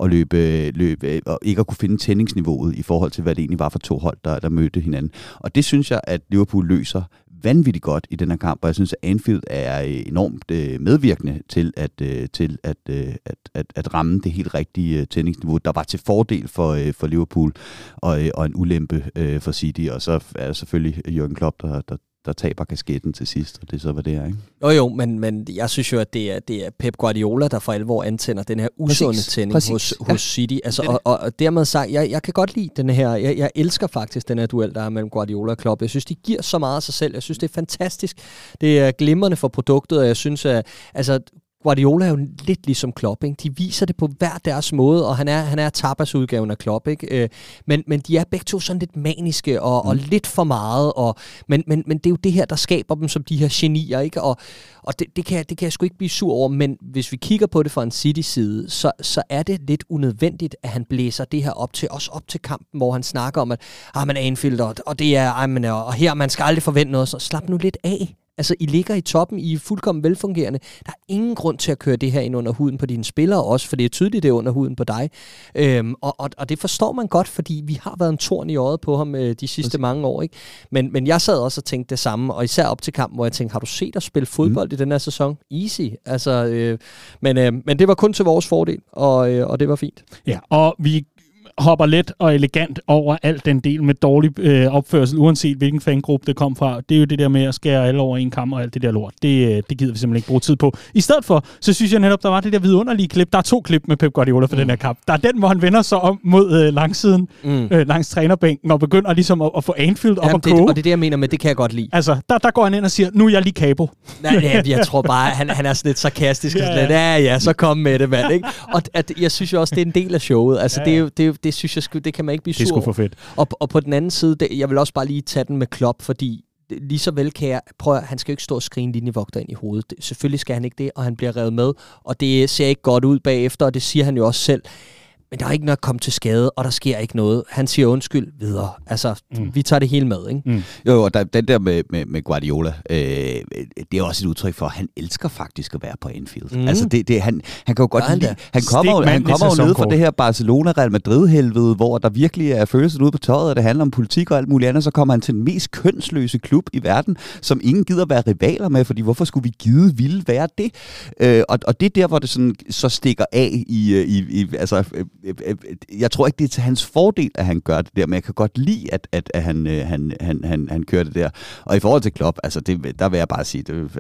D: at løbe, løbe øh, og ikke at kunne finde tændingsniveauet i forhold til, hvad det egentlig var for to hold, der, der mødte hinanden. Og det synes jeg, at Liverpool løser vanvittigt godt i den her kamp, og jeg synes, at Anfield er øh, enormt øh, medvirkende til, at, øh, til at, øh, at, at, at ramme det helt rigtige øh, tændingsniveau, der var til fordel for, øh, for Liverpool og, øh, og en ulempe øh, for City. Og så er det selvfølgelig Jürgen Klopp, der, der, der taber kasketten til sidst, og det er så, hvad det er, ikke?
C: Jo jo, men, men jeg synes jo, at det er, det er Pep Guardiola, der for alvor antænder den her usunde præcis, tænding præcis. hos, hos ja. City. Altså, og, og, og dermed sagt, jeg, jeg kan godt lide den her, jeg, jeg elsker faktisk den her duel, der er mellem Guardiola og Klopp. Jeg synes, de giver så meget af sig selv. Jeg synes, det er fantastisk. Det er glimrende for produktet, og jeg synes, at altså, Guardiola er jo lidt ligesom Klopp, ikke? De viser det på hver deres måde, og han er, han er tapas-udgaven af Klopp, ikke? Øh, men, men de er begge to sådan lidt maniske og, mm. og lidt for meget, og, men, men, men det er jo det her, der skaber dem som de her genier, ikke? Og, og det, det, kan, det kan jeg sgu ikke blive sur over, men hvis vi kigger på det fra en City-side, så, så er det lidt unødvendigt, at han blæser det her op til, også op til kampen, hvor han snakker om, at ah, man er Anfield, og, og det er, ah, man er, og her man skal aldrig forvente noget, så slap nu lidt af. Altså, I ligger i toppen, I er fuldkommen velfungerende. Der er ingen grund til at køre det her ind under huden på dine spillere også, for det er tydeligt, det er under huden på dig. Øhm, og, og, og det forstår man godt, fordi vi har været en torn i øjet på ham øh, de sidste mange år. Ikke? Men, men jeg sad også og tænkte det samme, og især op til kampen, hvor jeg tænkte, har du set at spille fodbold mm. i den her sæson? Easy. Altså, øh, men, øh, men det var kun til vores fordel, og, øh, og det var fint.
A: Ja, og vi hopper let og elegant over alt den del med dårlig øh, opførsel, uanset hvilken fangruppe det kom fra. Det er jo det der med at skære alle over en kamp og alt det der lort. Det, øh, det gider vi simpelthen ikke bruge tid på. I stedet for, så synes jeg netop, der var det der vidunderlige klip. Der er to klip med Pep Guardiola for mm. den her kamp. Der er den, hvor han vender sig om mod øh, langsiden, mm. øh, langs trænerbænken, og begynder ligesom at, at få Anfield op Jamen,
C: og
A: koge.
C: Og det er det, jeg mener med, det kan jeg godt lide.
A: Altså, der, der går han ind og siger, nu er jeg lige kabo.
C: Nej, ja, jeg tror bare, han, han er sådan lidt sarkastisk. ja, ja. Lidt, ja, ja, så kom med det, mand. Ikke? Og at, jeg synes jo også, det er en del af showet. Altså, ja, ja. Det, det, det, synes jeg, det kan man ikke blive sur
A: Det er for fedt.
C: Og, og på den anden side, det, jeg vil også bare lige tage den med Klopp, fordi lige så vel kan jeg, prøve, han skal jo ikke stå og skrige en linjevogter ind i hovedet. Det, selvfølgelig skal han ikke det, og han bliver revet med, og det ser ikke godt ud bagefter, og det siger han jo også selv men der er ikke noget at komme til skade, og der sker ikke noget. Han siger undskyld videre. Altså, mm. vi tager det hele med, ikke? Mm.
D: Jo, og der, den der med, med, med Guardiola, øh, det er også et udtryk for, at han elsker faktisk at være på Anfield. Mm. Altså, det, det, han, han kan jo godt lide... Han kommer, jo, han kommer jo ned fra det her Barcelona-Real Madrid-helvede, hvor der virkelig er følelsen ude på tøjet, og det handler om politik og alt muligt andet, så kommer han til den mest kønsløse klub i verden, som ingen gider være rivaler med, fordi hvorfor skulle vi gide ville være det? Øh, og, og det er der, hvor det sådan, så stikker af i, øh, i, i altså øh, Øh, øh, øh, jeg tror ikke, det er til hans fordel, at han gør det der, men jeg kan godt lide, at, at, at han, han, han, han, han kører det der. Og i forhold til Klopp, altså det, der vil jeg bare sige, det,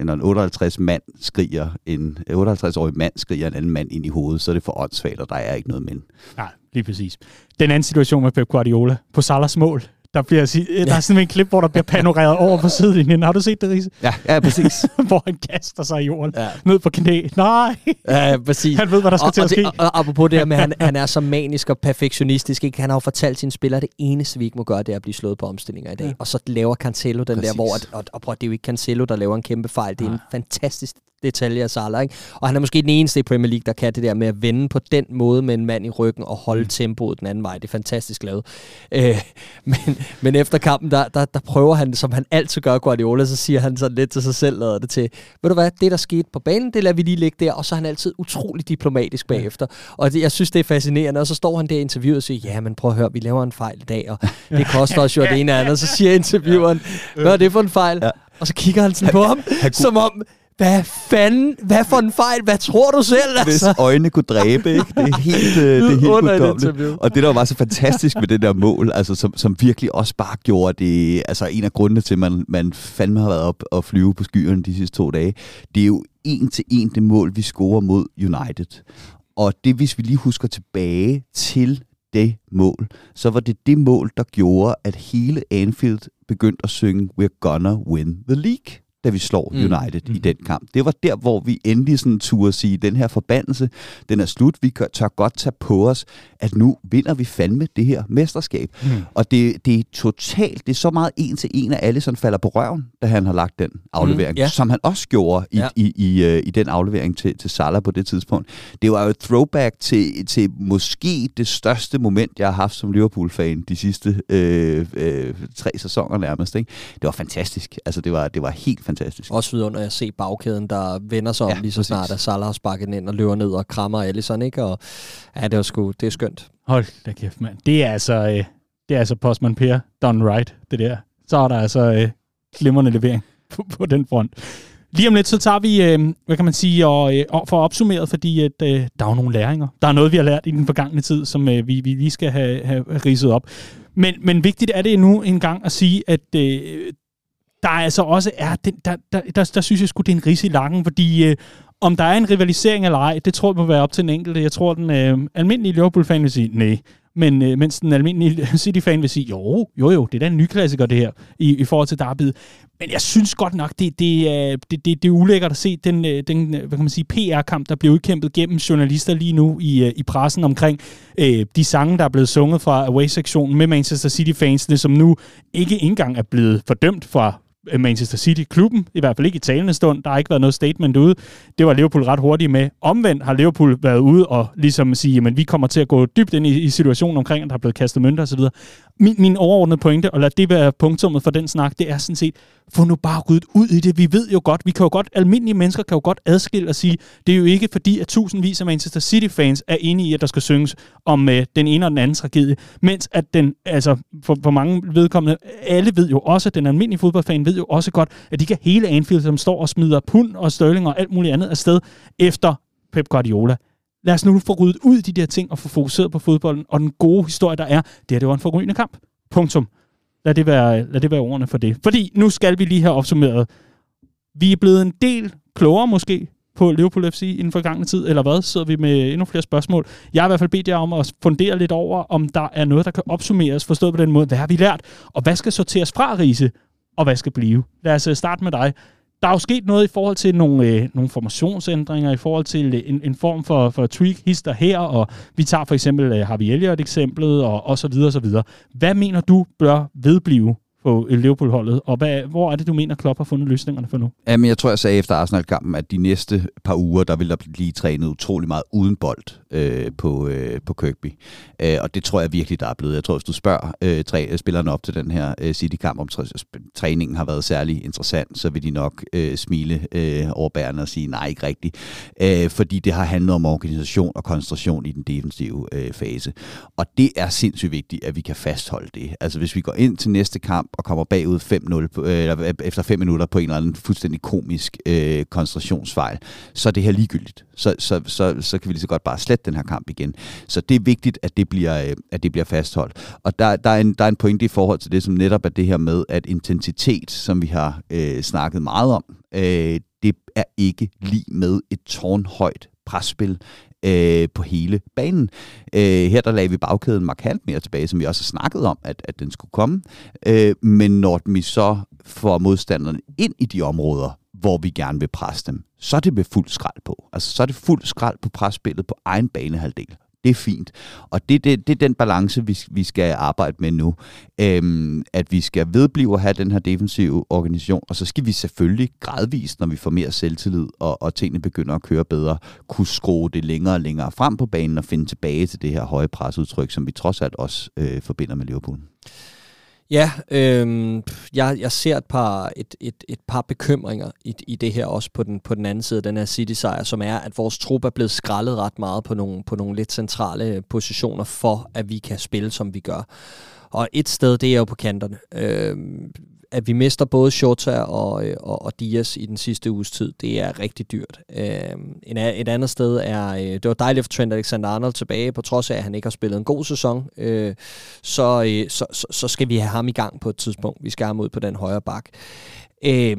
D: når en 58 mand skriger, en 58-årig mand skriger en anden mand ind i hovedet, så er det for åndssvagt, og der er ikke noget men.
A: Nej, lige præcis. Den anden situation med Pep Guardiola på Salas mål, der, bliver, ja. der er sådan en klip, hvor der bliver panoreret over på sidelinjen. Har du set det, Riese?
D: Ja, ja præcis.
A: hvor han kaster sig i jorden. Ja. Ned på knæ. Nej!
C: Ja, præcis.
A: Han ved, hvad der skal
C: og,
A: til at ske.
C: Og, og, apropos det her med, at han, han er så manisk og perfektionistisk. Ikke? Han har jo fortalt sine spillere, at det eneste, vi ikke må gøre, det er at blive slået på omstillinger i dag. Ja. Og så laver Cancelo den præcis. der, hvor... At, og, og prøv, det er jo ikke Cancelo, der laver en kæmpe fejl. Det er ja. en fantastisk detalje af Salah. Ikke? Og han er måske den eneste i Premier League, der kan det der med at vende på den måde med en mand i ryggen og holde mm. tempoet den anden vej. Det er fantastisk lavet. Øh, men, men efter kampen, der, der, der prøver han, som han altid gør Guardiola, så siger han sådan lidt til sig selv, og det til, ved du hvad, det der skete på banen, det lader vi lige ligge der, og så er han altid utrolig diplomatisk bagefter. Og det, jeg synes, det er fascinerende, og så står han der i interviewet og siger, ja, men prøv at høre, vi laver en fejl i dag, og det koster os jo det ene og andet, så siger intervieweren, hvad er det for en fejl? Ja. Og så kigger han sådan på ham, som om, hvad fanden? Hvad for en fejl? Hvad tror du selv?
D: Altså? Hvis øjne kunne dræbe, ikke? Det er helt, øh, det er helt guddommeligt. Og det, der var så fantastisk med det der mål, altså, som, som virkelig også bare gjorde det, altså en af grundene til, at man, man fandme har været op og flyve på skyerne de sidste to dage, det er jo en til en det mål, vi scorer mod United. Og det, hvis vi lige husker tilbage til det mål, så var det det mål, der gjorde, at hele Anfield begyndte at synge We're gonna win the league da vi slår mm. United mm. i den kamp. Det var der, hvor vi endelig sådan turde sige, den her forbandelse, den er slut. Vi tør godt tage på os, at nu vinder vi fandme det her mesterskab. Mm. Og det, det er totalt, det er så meget en til en, at alle sådan falder på røven, da han har lagt den aflevering, mm, yeah. som han også gjorde i, ja. i, i, i, uh, i den aflevering til, til Salah på det tidspunkt. Det var jo et throwback til, til måske det største moment, jeg har haft som Liverpool-fan de sidste øh, øh, tre sæsoner nærmest. Ikke? Det var fantastisk. Altså, det var, det var helt fantastisk fantastisk.
C: Også vidunder at se bagkæden, der vender sig om ja, lige så præcis. snart, at Salah har sparket den ind og løber ned og krammer Alisson, ikke? Og ja, det er sgu, det er skønt.
A: Hold da kæft, mand. Det er altså, øh, det er altså Postman Per done right, det der. Så er der altså øh, glimrende levering på, på den front. Lige om lidt, så tager vi, øh, hvad kan man sige, og, øh, for opsummeret, fordi at, øh, der er jo nogle læringer. Der er noget, vi har lært i den forgangne tid, som øh, vi, vi lige skal have, have ridset op. Men, men vigtigt er det nu en gang at sige, at øh, der altså også er, den, der, der, der, der synes jeg sgu, det er en ris i lakken, fordi øh, om der er en rivalisering eller ej, det tror jeg må være op til den enkelte. Jeg tror, den øh, almindelige Liverpool-fan vil sige, nej. Men øh, mens den almindelige City-fan vil sige, jo, jo, jo, det er da en ny klassiker, det her, i, i forhold til Derby. Men jeg synes godt nok, det, det, er, det, det, det er ulækkert at se den, øh, den øh, hvad kan man sige, PR-kamp, der bliver udkæmpet gennem journalister lige nu i, i pressen omkring øh, de sange, der er blevet sunget fra Away-sektionen med Manchester City-fansene, som nu ikke engang er blevet fordømt fra Øh, Manchester City-klubben, i hvert fald ikke i talende stund. Der har ikke været noget statement ude. Det var Liverpool ret hurtigt med. Omvendt har Liverpool været ude og ligesom sige, at vi kommer til at gå dybt ind i, i situationen omkring, at der er blevet kastet mønter osv. Min, min overordnede pointe, og lad det være punktummet for den snak, det er sådan set, få nu bare ryddet ud i det. Vi ved jo godt, vi kan jo godt, almindelige mennesker kan jo godt adskille og sige, det er jo ikke fordi, at tusindvis af Manchester City-fans er enige i, at der skal synges om øh, den ene og den anden tragedie, mens at den, altså for, for mange vedkommende, alle ved jo også, at den almindelige fodboldfan ved jo også godt, at de kan hele Anfield, som står og smider pund og støvling og alt muligt andet afsted efter Pep Guardiola. Lad os nu få ryddet ud de der ting og få fokuseret på fodbolden, og den gode historie, der er, det er, det var en forrygende kamp. Punktum. Lad det, være, lad det være ordene for det. Fordi nu skal vi lige have opsummeret. Vi er blevet en del klogere måske på Liverpool FC inden for forgangne tid, eller hvad? Sidder vi med endnu flere spørgsmål? Jeg har i hvert fald bedt jer om at fundere lidt over, om der er noget, der kan opsummeres, forstået på den måde. Hvad har vi lært? Og hvad skal sorteres fra, Riese? Og hvad skal blive? Lad os øh, starte med dig der er jo sket noget i forhold til nogle, øh, nogle formationsændringer, i forhold til øh, en, en form for, for tweak hister her, og vi tager for eksempel øh, Harvey Elliott-eksemplet, og, og så videre, og så videre. Hvad mener du bør vedblive på Liverpool-holdet, og hvad, hvor er det, du mener, Klopp har fundet løsningerne for nu?
D: Jamen, jeg tror, jeg sagde efter Arsenal-kampen, at de næste par uger, der vil der blive trænet utrolig meget uden bold øh, på, øh, på Kirkby. Øh, og det tror jeg virkelig, der er blevet. Jeg tror, hvis du spørger øh, tre, øh, spillerne op til den her øh, City-kamp, om træningen har været særlig interessant, så vil de nok øh, smile øh, over bærene og sige, nej, ikke rigtigt. Øh, fordi det har handlet om organisation og koncentration i den defensive øh, fase. Og det er sindssygt vigtigt, at vi kan fastholde det. Altså, hvis vi går ind til næste kamp og kommer bagud 5-0, øh, eller øh, efter 5 minutter på en eller anden fuldstændig komisk øh, koncentrationsfejl, så er det her ligegyldigt. Så, så, så, så kan vi lige så godt bare slette den her kamp igen. Så det er vigtigt, at det bliver, øh, at det bliver fastholdt. Og der, der, er en, der er en pointe i forhold til det, som netop er det her med, at intensitet, som vi har øh, snakket meget om, øh, det er ikke lige med et tårnhøjt presspil øh, på hele banen. Øh, her der lagde vi bagkæden markant mere tilbage, som vi også har snakket om, at, at den skulle komme. Øh, men når vi så får modstanderne ind i de områder, hvor vi gerne vil presse dem, så er det med fuld skrald på. Altså, så er det fuld skrald på presspillet på egen banehalvdel. Det er fint. Og det, det, det er den balance, vi, vi skal arbejde med nu. Øhm, at vi skal vedblive at have den her defensive organisation, og så skal vi selvfølgelig gradvist, når vi får mere selvtillid, og, og tingene begynder at køre bedre, kunne skrue det længere og længere frem på banen og finde tilbage til det her høje presudtryk, som vi trods alt også øh, forbinder med Liverpool.
C: Ja, øh, jeg, jeg ser et par, et, et, et par bekymringer i, i det her også på den, på den anden side af den her City-sejr, som er, at vores trup er blevet skrællet ret meget på nogle, på nogle lidt centrale øh, positioner for, at vi kan spille, som vi gør. Og et sted, det er jo på kanterne. Øh, at vi mister både Shota og, øh, og, og Dias i den sidste uges tid, det er rigtig dyrt. Øh, en, et andet sted er, øh, det var dejligt for Trent Alexander-Arnold tilbage, på trods af, at han ikke har spillet en god sæson, øh, så, øh, så, så, så skal vi have ham i gang på et tidspunkt. Vi skal have ham ud på den højre bak. Øh,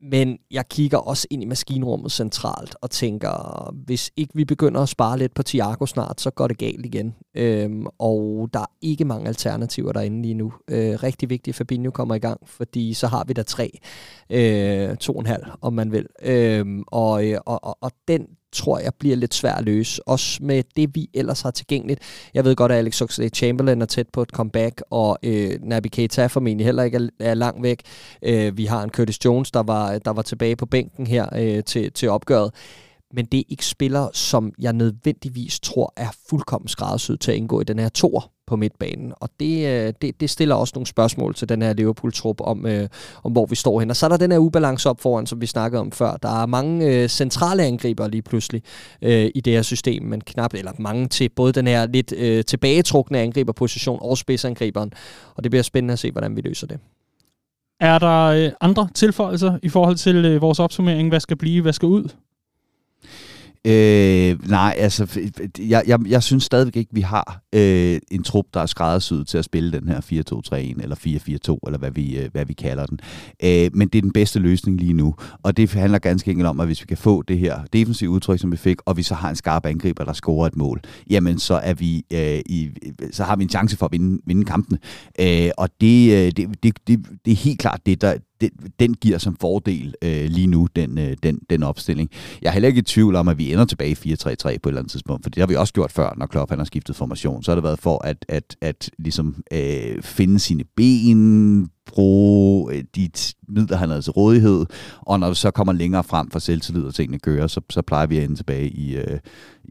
C: men jeg kigger også ind i maskinrummet centralt og tænker, hvis ikke vi begynder at spare lidt på Thiago snart, så går det galt igen. Øhm, og der er ikke mange alternativer derinde lige nu. Øh, rigtig vigtigt, at Fabinho kommer i gang, fordi så har vi der tre, øh, to og en halv, om man vil. Øhm, og, øh, og, og, og den tror jeg bliver lidt svært at løse. Også med det, vi ellers har tilgængeligt. Jeg ved godt, at Alex Oxlade-Chamberlain er tæt på et comeback, og øh, Naby Keita formentlig heller ikke er, er langt væk. Øh, vi har en Curtis Jones, der var, der var tilbage på bænken her øh, til, til opgøret men det er ikke spillere, som jeg nødvendigvis tror er fuldkommen skræddersyet til at indgå i den her tor på midtbanen. Og det, øh, det, det stiller også nogle spørgsmål til den her Liverpool-trup om, øh, om, hvor vi står hen. Og så er der den her ubalance op foran, som vi snakkede om før. Der er mange øh, centrale angriber lige pludselig øh, i det her system, men knap, eller mange til både den her lidt øh, tilbagetrukne angriberposition og spidsangriberen. Og det bliver spændende at se, hvordan vi løser det.
A: Er der øh, andre tilføjelser i forhold til øh, vores opsummering? Hvad skal blive, hvad skal ud?
D: Øh, nej, altså, jeg, jeg, jeg synes stadigvæk ikke, vi har øh, en trup, der er skræddersyet til at spille den her 4-2-3-1, eller 4-4-2, eller hvad vi, øh, hvad vi kalder den. Øh, men det er den bedste løsning lige nu, og det handler ganske enkelt om, at hvis vi kan få det her defensive udtryk, som vi fik, og vi så har en skarp angriber, der scorer et mål, jamen så, er vi, øh, i, så har vi en chance for at vinde, vinde kampene. Øh, og det, øh, det, det, det, det er helt klart det, der, den, den giver som fordel øh, lige nu, den, øh, den, den opstilling. Jeg er heller ikke i tvivl om, at vi ender tilbage i 4-3-3 på et eller andet tidspunkt, for det har vi også gjort før, når Klopp han har skiftet formation. Så har det været for at, at, at ligesom, øh, finde sine ben, bruge øh, de midler, han havde til rådighed, og når vi så kommer længere frem for selvtillid og tingene kører, så, så plejer vi at ende tilbage i, øh,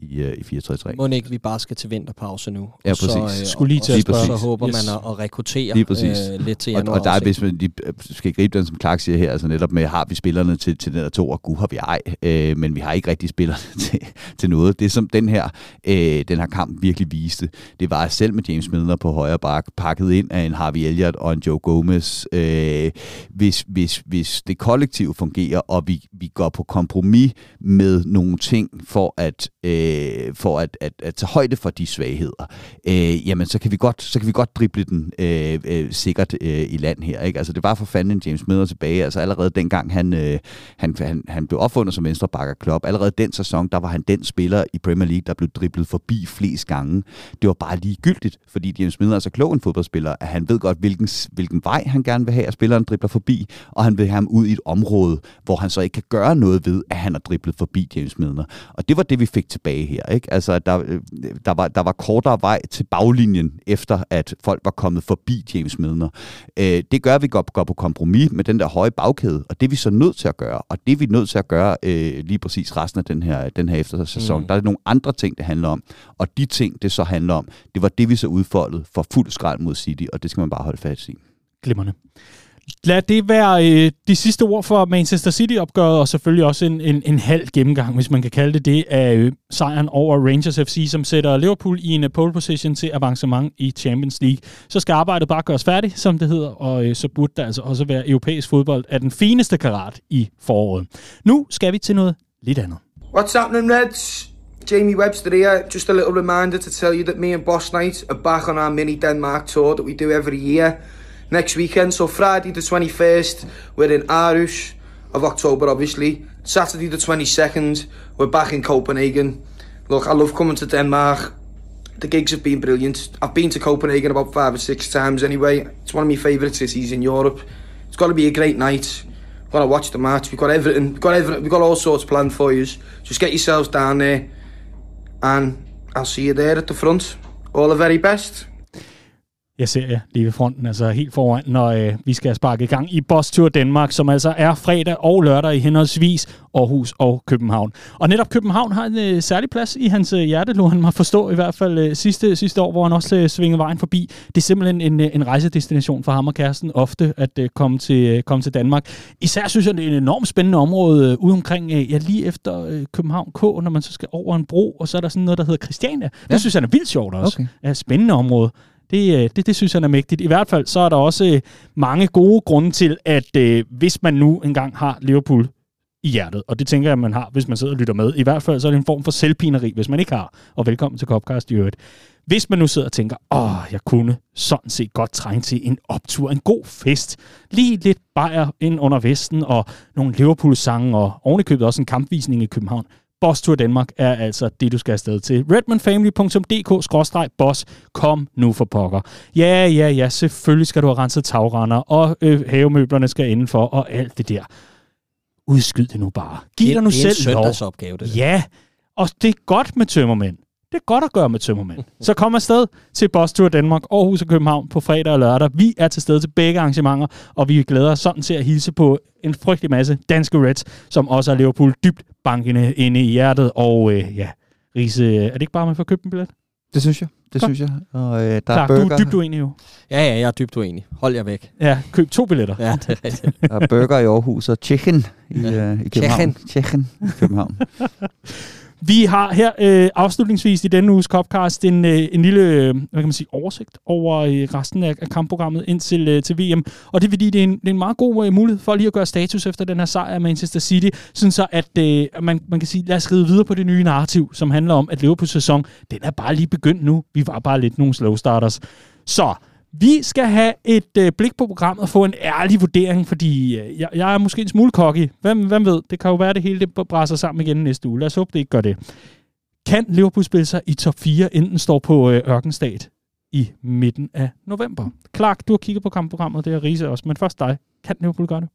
D: i, øh, i 4-3-3.
C: Må ikke vi bare skal til vinterpause nu?
D: Ja, præcis. Så,
C: øh, Skulle lige til at spørge. Så håber yes. man at, at rekruttere lige præcis. Øh, lidt til januar.
D: Og, og der er, hvis man de, øh, skal gribe den, som Clark siger her, altså netop med, har vi spillerne til, til den der to, og gud har vi ej, øh, men vi har ikke rigtig spillerne til, til noget. Det som den her, øh, den her kamp virkelig viste, det var selv med James Milner på højre bak, pakket ind af en Harvey Elliott og en Joe Gomez, øh, hvis, hvis, hvis det kollektiv fungerer, og vi, vi går på kompromis med nogle ting for at, øh, Øh, for at, at, at tage højde for de svagheder, øh, jamen så kan vi godt, så kan vi godt drible den øh, øh, sikkert øh, i land her. Ikke? Altså det var for fanden en James Miller tilbage. Altså allerede dengang han, øh, han, han, han blev opfundet som venstre bakker klub, allerede den sæson, der var han den spiller i Premier League, der blev driblet forbi flest gange. Det var bare ligegyldigt, fordi James Miller er så klog en fodboldspiller, at han ved godt, hvilken, hvilken vej han gerne vil have, at spilleren dribler forbi, og han vil have ham ud i et område, hvor han så ikke kan gøre noget ved, at han har driblet forbi James Milner. Og det var det, vi fik tilbage her. Ikke? Altså, der, øh, der, var, der var kortere vej til baglinjen, efter at folk var kommet forbi James Milner. Øh, det gør, at vi går, går på kompromis med den der høje bagkæde, og det er vi så nødt til at gøre. Og det er vi nødt til at gøre øh, lige præcis resten af den her, den her eftersæson. Mm. Der er nogle andre ting, det handler om. Og de ting, det så handler om, det var det, vi så udfoldet for fuld skrald mod City, og det skal man bare holde fast i.
A: Glimmerne. Lad det være øh, de sidste ord for Manchester City-opgøret, og selvfølgelig også en, en, en halv gennemgang, hvis man kan kalde det det, af øh, sejren over Rangers FC, som sætter Liverpool i en uh, pole position til avancement i Champions League. Så skal arbejdet bare gøres færdigt, som det hedder, og øh, så burde der altså også være europæisk fodbold af den fineste karat i foråret. Nu skal vi til noget lidt andet.
B: What's happening, Reds? Jamie Webster here. Just a little reminder to tell you that me and Boss Knight are back on our mini Denmark tour that we do every year. next weekend. So Friday the 21st, we're in Aarhus of October, obviously. Saturday the 22nd, we're back in Copenhagen. Look, I love coming to Denmark. The gigs have been brilliant. I've been to Copenhagen about five or six times anyway. It's one of my favourite cities in Europe. It's got to be a great night. We've got to watch the match. We've got everything. We've got everything. We've got all sorts planned for you. Just get yourselves down there, and I'll see you there at the front. All the very best.
A: Jeg ser jer lige ved fronten, altså helt foran, når øh, vi skal sparke i gang i Boss Tour Danmark, som altså er fredag og lørdag i henholdsvis Aarhus og København. Og netop København har en øh, særlig plads i hans øh, hjerte, lå han mig forstå i hvert fald øh, sidste, sidste år, hvor han også øh, svingede vejen forbi. Det er simpelthen en, øh, en rejsedestination for ham og kæresten ofte at øh, komme, til, øh, komme til Danmark. Især synes jeg, det er et enormt spændende område øh, ude omkring, øh, ja lige efter øh, København K, når man så skal over en bro, og så er der sådan noget, der hedder Christiania. Ja. Det synes jeg er vildt sjovt også. Okay. Ja, spændende område. Det, øh, det, det synes jeg er mægtigt. I hvert fald så er der også øh, mange gode grunde til, at øh, hvis man nu engang har Liverpool i hjertet, og det tænker jeg, man har, hvis man sidder og lytter med. I hvert fald så er det en form for selvpineri, hvis man ikke har. Og velkommen til Copcast i øvrigt. Hvis man nu sidder og tænker, åh, jeg kunne sådan set godt trænge til en optur, en god fest, lige lidt bajer ind under vesten, og nogle Liverpool-sange, og ovenikøbet også en kampvisning i København, Boss Tour Danmark er altså det, du skal afsted til. redmanfamily.dk-boss. Kom nu for pokker. Ja, ja, ja, selvfølgelig skal du have renset tagrender, og øh, havemøblerne skal indenfor, og alt det der. Udskyd det nu bare. Giv dig nu selv
C: lov. Det er en opgave, det
A: Ja, og det er godt med tømmermænd. Det er godt at gøre med tømmermænd. Så kom afsted til Boss Tour Danmark, Aarhus og København på fredag og lørdag. Vi er til stede til begge arrangementer, og vi glæder os sådan til at hilse på en frygtelig masse danske Reds, som også er Liverpool dybt bankende inde i hjertet. Og øh, ja, Riese, er det ikke bare, man får købt en billet?
D: Det synes jeg. Det Kom. synes jeg. Og, øh, der
A: Klar,
D: er burger.
A: du er dybt uenig jo.
C: Ja, ja, jeg er dybt uenig. Hold jer væk.
A: Ja, køb to billetter.
C: Ja, det er rigtigt.
D: der er burger i Aarhus og Tjechen i, ja. øh, i København. Tjechen i København.
A: Vi har her øh, afslutningsvis i denne uges Copcast en, øh, en lille øh, hvad kan man sige, oversigt over øh, resten af, af kampprogrammet indtil øh, til VM. Og det er fordi, det er en, det er en meget god øh, mulighed for lige at gøre status efter den her sejr af Manchester City, sådan så at øh, man, man kan sige, lad os skrive videre på det nye narrativ, som handler om, at Liverpools sæson, den er bare lige begyndt nu. Vi var bare lidt nogle slow starters. Så vi skal have et øh, blik på programmet og få en ærlig vurdering, fordi øh, jeg, jeg er måske en smule cocky. Hvem, hvem ved? Det kan jo være, at det hele det brænder sammen igen næste uge. Lad os håbe, det ikke gør det. Kan Liverpool spille sig i top 4, inden står på øh, Ørkenstat i midten af november? Clark, du har kigget på kampprogrammet, det er Riese også, men først dig. Kan Liverpool gøre det?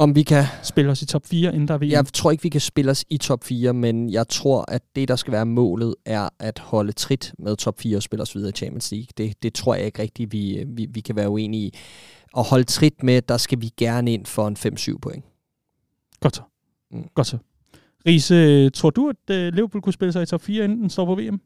C: Om vi kan...
A: Spille os i top 4, inden der er VM?
C: Jeg tror ikke, vi kan spille os i top 4, men jeg tror, at det, der skal være målet, er at holde trit med top 4 og spille os videre i Champions League. Det, det tror jeg ikke rigtigt, vi, vi, vi kan være uenige i. Og holde trit med, der skal vi gerne ind for en 5-7 point.
A: Godt så. Mm. Godt så. Riese, tror du, at uh, Liverpool kunne spille sig i top 4, inden den står på VM?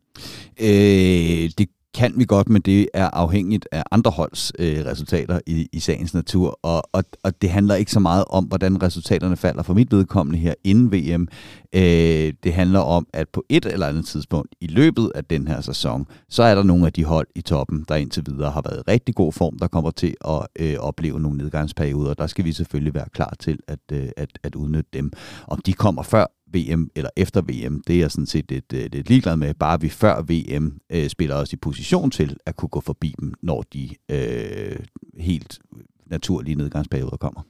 D: Øh, det kan vi godt, men det er afhængigt af andre holds øh, resultater i, i sagens natur, og, og, og det handler ikke så meget om, hvordan resultaterne falder for mit vedkommende her inden VM. Øh, det handler om, at på et eller andet tidspunkt i løbet af den her sæson, så er der nogle af de hold i toppen, der indtil videre har været i rigtig god form, der kommer til at øh, opleve nogle nedgangsperioder. Der skal vi selvfølgelig være klar til at, øh, at, at udnytte dem. Om de kommer før VM eller efter VM, det er jeg sådan set lidt, øh, lidt ligeglad med. Bare vi før VM øh, spiller os i position til at kunne gå forbi dem, når de øh, helt naturlige nedgangsperioder kommer.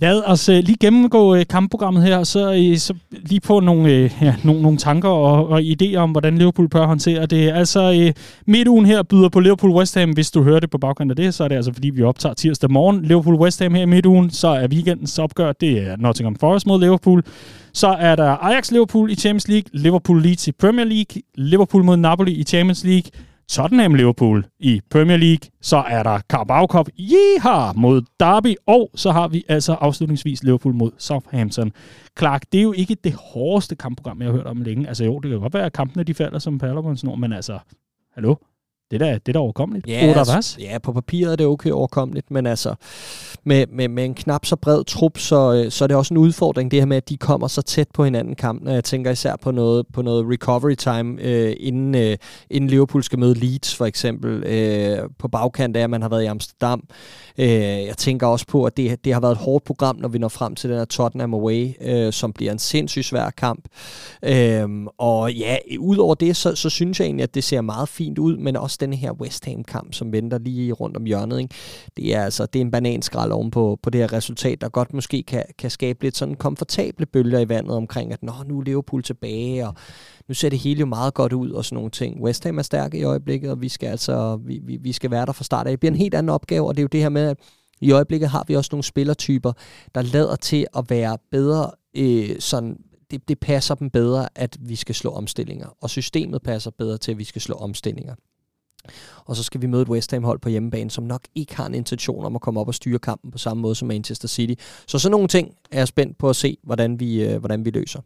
A: Lad os øh, lige gennemgå øh, kampprogrammet her, så, øh, så lige på nogle, øh, ja, nogle, nogle tanker og, og idéer om, hvordan Liverpool bør håndtere det. Altså, øh, midtugen her byder på Liverpool West Ham. Hvis du hører det på baggrund af det, så er det altså, fordi vi optager tirsdag morgen. Liverpool West Ham her i midtugen, så er weekendens opgør, det er Nottingham Forest mod Liverpool. Så er der Ajax Liverpool i Champions League, Liverpool Leeds i Premier League, Liverpool mod Napoli i Champions League, Tottenham Liverpool i Premier League. Så er der Carabao Cup Yeehaw mod Derby. Og så har vi altså afslutningsvis Liverpool mod Southampton. Clark, det er jo ikke det hårdeste kampprogram, jeg har hørt om længe. Altså jo, det kan godt være, at kampene de falder som perler på en snor, men altså, hallo? Det er da, det er da overkommeligt.
C: Ja, altså, ja, på papiret er det okay overkommeligt, men altså med, med, med en knap så bred trup, så, øh, så er det også en udfordring, det her med, at de kommer så tæt på hinanden kampen. Jeg tænker især på noget, på noget recovery time, øh, inden, øh, inden Liverpool skal møde Leeds for eksempel, øh, på bagkant af, at man har været i Amsterdam. Øh, jeg tænker også på, at det, det har været et hårdt program, når vi når frem til den her Tottenham Away, øh, som bliver en sindssygt svær kamp. Øh, og ja, udover det, så, så synes jeg egentlig, at det ser meget fint ud, men også også den her West Ham-kamp, som venter lige rundt om hjørnet. Ikke? Det er altså det er en bananskrald oven på, på det her resultat, der godt måske kan, kan skabe lidt sådan komfortable bølger i vandet omkring, at Nå, nu er Liverpool tilbage, og nu ser det hele jo meget godt ud og sådan nogle ting. West Ham er stærke i øjeblikket, og vi skal altså vi, vi, vi skal være der fra start af. Det bliver en helt anden opgave, og det er jo det her med, at i øjeblikket har vi også nogle spillertyper, der lader til at være bedre øh, sådan det, det passer dem bedre, at vi skal slå omstillinger. Og systemet passer bedre til, at vi skal slå omstillinger. Og så skal vi møde et West Ham-hold på hjemmebane, som nok ikke har en intention om at komme op og styre kampen på samme måde som Manchester City. Så sådan nogle ting er jeg spændt på at se, hvordan vi, øh, hvordan vi løser.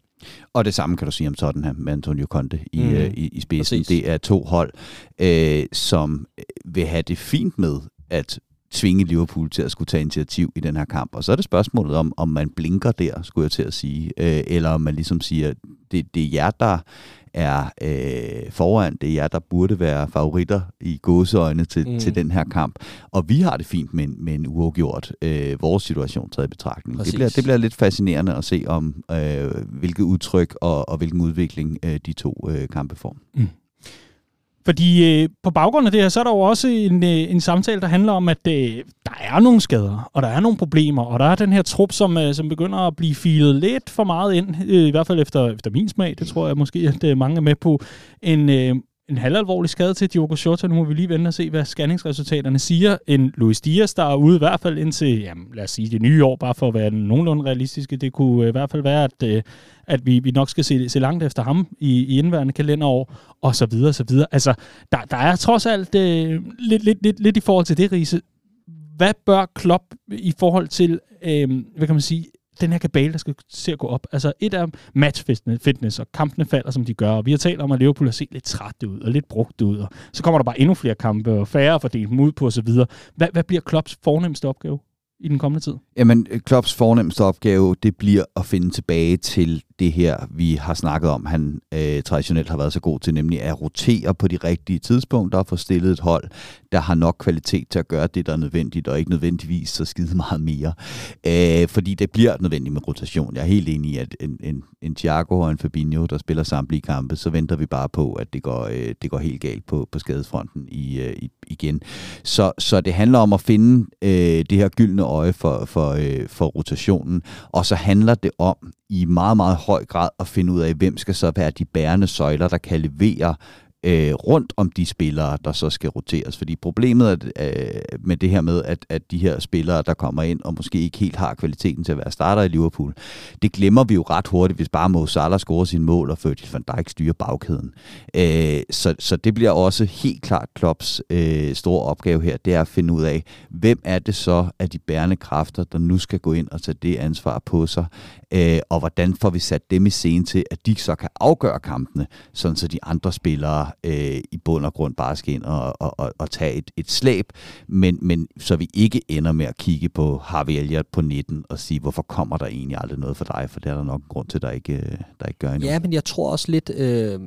D: Og det samme kan du sige om Tottenham med Antonio Conte i, mm. øh, i, i spidsen. Præcis. Det er to hold, øh, som vil have det fint med, at tvinge Liverpool til at skulle tage initiativ i den her kamp. Og så er det spørgsmålet om, om man blinker der, skulle jeg til at sige, øh, eller om man ligesom siger, det, det er jer, der er øh, foran, det er jer, der burde være favoritter i gåseøjne til, mm. til den her kamp. Og vi har det fint med, med en uafgjort øh, vores situation taget i betragtning. Det bliver, det bliver lidt fascinerende at se om, øh, hvilket udtryk og, og hvilken udvikling øh, de to øh, kampe får. Mm.
A: Fordi øh, på baggrund af det her, så er der jo også en, øh, en samtale, der handler om, at øh, der er nogle skader, og der er nogle problemer, og der er den her trup, som, øh, som begynder at blive filet lidt for meget ind, øh, i hvert fald efter, efter min smag, det tror jeg måske, at øh, mange er med på, en, øh, en halvalvorlig skade til Diogo Jota. Nu må vi lige vente og se, hvad scanningsresultaterne siger. En Luis Diaz, der er ude i hvert fald indtil, jamen, lad os sige, det nye år, bare for at være nogenlunde realistiske. Det kunne øh, i hvert fald være, at, øh, at vi, vi nok skal se, se langt efter ham i, i indværende kalenderår, og så videre, så videre. Altså, der, der er trods alt øh, lidt, lidt, lidt, lidt i forhold til det, Riese. Hvad bør Klopp i forhold til, øh, hvad kan man sige, den her kabale, der skal se at gå op. Altså et af match fitness, og kampene falder, som de gør. Og vi har talt om, at Liverpool har set lidt træt ud, og lidt brugt ud. Og så kommer der bare endnu flere kampe, og færre fordelt dem ud på osv. Hvad, hvad bliver Klopps fornemmeste opgave i den kommende tid?
D: Jamen, Klopps fornemmeste opgave, det bliver at finde tilbage til det her, vi har snakket om, han øh, traditionelt har været så god til, nemlig at rotere på de rigtige tidspunkter og få stillet et hold, der har nok kvalitet til at gøre det, der er nødvendigt, og ikke nødvendigvis så skide meget mere. Øh, fordi det bliver nødvendigt med rotation. Jeg er helt enig i, at en, en, en Thiago og en Fabinho, der spiller samtlige kampe, så venter vi bare på, at det går, øh, det går helt galt på, på skadesfronten i, øh, i, igen. Så, så det handler om at finde øh, det her gyldne øje for, for, øh, for rotationen, og så handler det om i meget, meget høj grad at finde ud af, hvem skal så være de bærende søjler, der kan levere øh, rundt om de spillere, der så skal roteres. Fordi problemet er, øh, med det her med, at, at de her spillere, der kommer ind og måske ikke helt har kvaliteten til at være starter i Liverpool, det glemmer vi jo ret hurtigt, hvis bare Mo Salah scorer sin mål, og Virgil van Dijk styrer bagkæden. Øh, så, så det bliver også helt klart Klopps øh, store opgave her, det er at finde ud af, hvem er det så af de bærende kræfter, der nu skal gå ind og tage det ansvar på sig, øh, og hvordan får vi sat dem i scene til, at de så kan afgøre kampene, sådan så de andre spillere øh, i bund og grund bare skal ind og, og, og, og tage et, et slæb, men, men så vi ikke ender med at kigge på Harvey Elliott på 19 og sige, hvorfor kommer der egentlig aldrig noget for dig, for det er der nok en grund til, der ikke, øh, der ikke gør endnu.
C: Ja, men jeg tror også lidt, øh,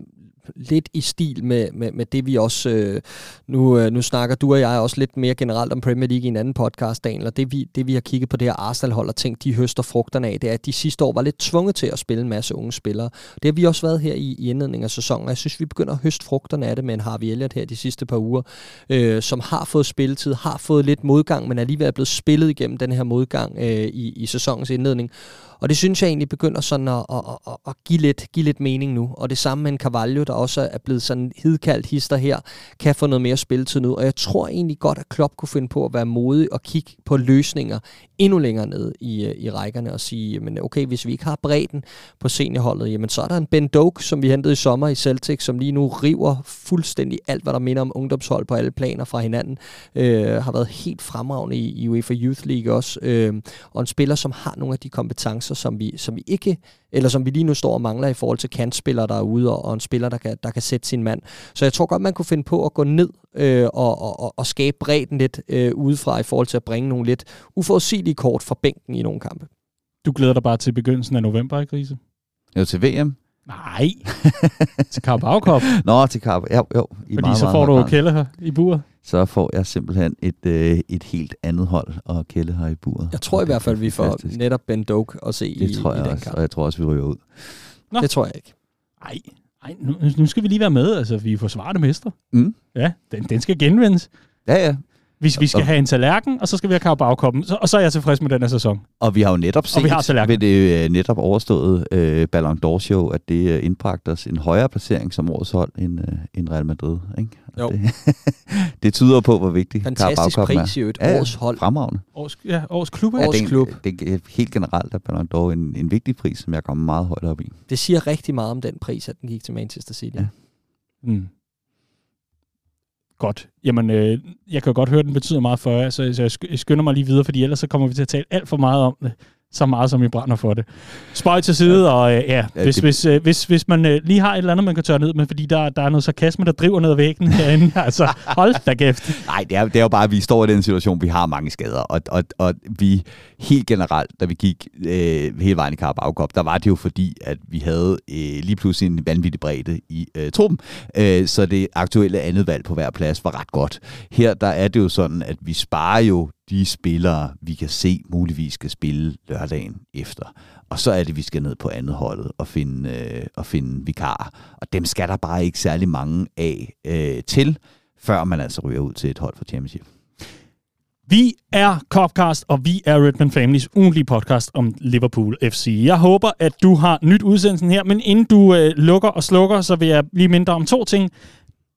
C: lidt i stil med, med, med det, vi også... Øh, nu, øh, nu snakker du og jeg også lidt mere generelt om Premier League i en anden podcast, Daniel, og det vi, det vi har kigget på det her Arsenal-hold og tænkt, de høster frugterne af, det er, at de sidste år var lidt tvunget til at spille en masse unge spillere. Det har vi også været her i, i indledningen af sæsonen, og jeg synes, vi begynder at høste frugterne af det med en Harvey Elliott her de sidste par uger, øh, som har fået spilletid, har fået lidt modgang, men alligevel er blevet spillet igennem den her modgang øh, i, i sæsonens indledning. Og det synes jeg egentlig begynder sådan at, at, at, at give, lidt, give lidt mening nu. Og det samme med en Carvalho, der også er blevet sådan hidkaldt hister her, kan få noget mere spilletid nu. Og jeg tror egentlig godt, at Klopp kunne finde på at være modig og kigge på løsninger endnu længere ned i, øh, i rækkerne og sige, men okay, hvis vi ikke har bredden på seniorholdet, jamen så er der en Ben Doak, som vi hentede i sommer i Celtic, som lige nu river fuldstændig alt, hvad der minder om ungdomshold på alle planer fra hinanden. Øh, har været helt fremragende i, i UEFA Youth League også. Øh, og en spiller, som har nogle af de kompetencer, som vi, som vi ikke, eller som vi lige nu står og mangler i forhold til kantspillere, der er ude, og, og en spiller, der kan, der kan sætte sin mand. Så jeg tror godt, man kunne finde på at gå ned øh, og, og, og skabe bredden lidt øh, udefra i forhold til at bringe nogle lidt uforudsigelige kort fra bænken i nogle kampe.
A: Du glæder dig bare til begyndelsen af november, ikke Riese?
D: Jo, til VM.
A: Nej, til Carabao Cup.
D: Nå, til Carabao, jo, jo.
A: I Fordi meget, så får meget, du Kelle her i buret.
D: Så får jeg simpelthen et, øh, et helt andet hold og Kelle her i buret.
C: Jeg tror i hvert fald, vi får netop Ben Doak at se
D: det
C: i,
D: tror jeg
C: i den
D: også,
C: kamp.
D: og jeg tror også, vi ryger ud.
C: Nå. Det tror jeg ikke.
A: Nej, Ej, nu, nu skal vi lige være med. Altså, vi er forsvarende mestre.
D: Mm.
A: Ja, den, den skal genvendes.
D: Ja, ja.
A: Hvis vi skal
D: Og-
A: have en tallerken, og så skal vi have Carabao-koppen, så, og så er jeg tilfreds med den her sæson.
D: Og vi har jo netop set
A: vi har
D: ved det øh, netop overståede øh, Ballon d'Or show, at det øh, indbragte os en højere placering som årets hold end, øh, end Real Madrid. Ikke?
C: Jo.
D: Det, det tyder på, hvor vigtig
C: Fantastisk pris i et
D: Ja, ja,
C: års hold.
D: Fremragende.
A: Års, ja, års klub, ikke?
C: Års
D: det, er
C: klub.
D: Det er helt generelt er Ballon d'Or en, en vigtig pris, som jeg kommer meget højt op i.
C: Det siger rigtig meget om den pris, at den gik til Manchester City.
D: Ja.
A: Mm. Godt. Jamen, øh, jeg kan jo godt høre, at den betyder meget for jer, så, så jeg jeg skynder mig lige videre, fordi ellers så kommer vi til at tale alt for meget om det. Så meget, som I brænder for det. Spøj til side, og øh, ja,
D: Ja,
A: hvis,
D: det-
A: hvis, øh, hvis, hvis man øh, lige har et eller andet, man kan tørre ned med, fordi der, der er noget sarkasme, der driver ned ad væggen herinde, altså hold da kæft.
D: Nej, det er, det er jo bare, at vi står i den situation, vi har mange skader, og, og, og vi helt generelt, da vi gik øh, hele vejen i Carabao Cup, der var det jo fordi, at vi havde øh, lige pludselig en vanvittig bredde i øh, truppen, øh, så det aktuelle andet valg på hver plads var ret godt. Her der er det jo sådan, at vi sparer jo de spillere, vi kan se muligvis skal spille lørdagen efter. Og så er det, vi skal ned på andet holdet og finde, øh, og finde vikarer. Og dem skal der bare ikke særlig mange af øh, til, før man altså ryger ud til et hold for championship.
A: Vi er Copcast, og vi er Redman Families ugentlige podcast om Liverpool FC. Jeg håber, at du har nyt udsendelsen her, men inden du øh, lukker og slukker, så vil jeg lige mindre om to ting.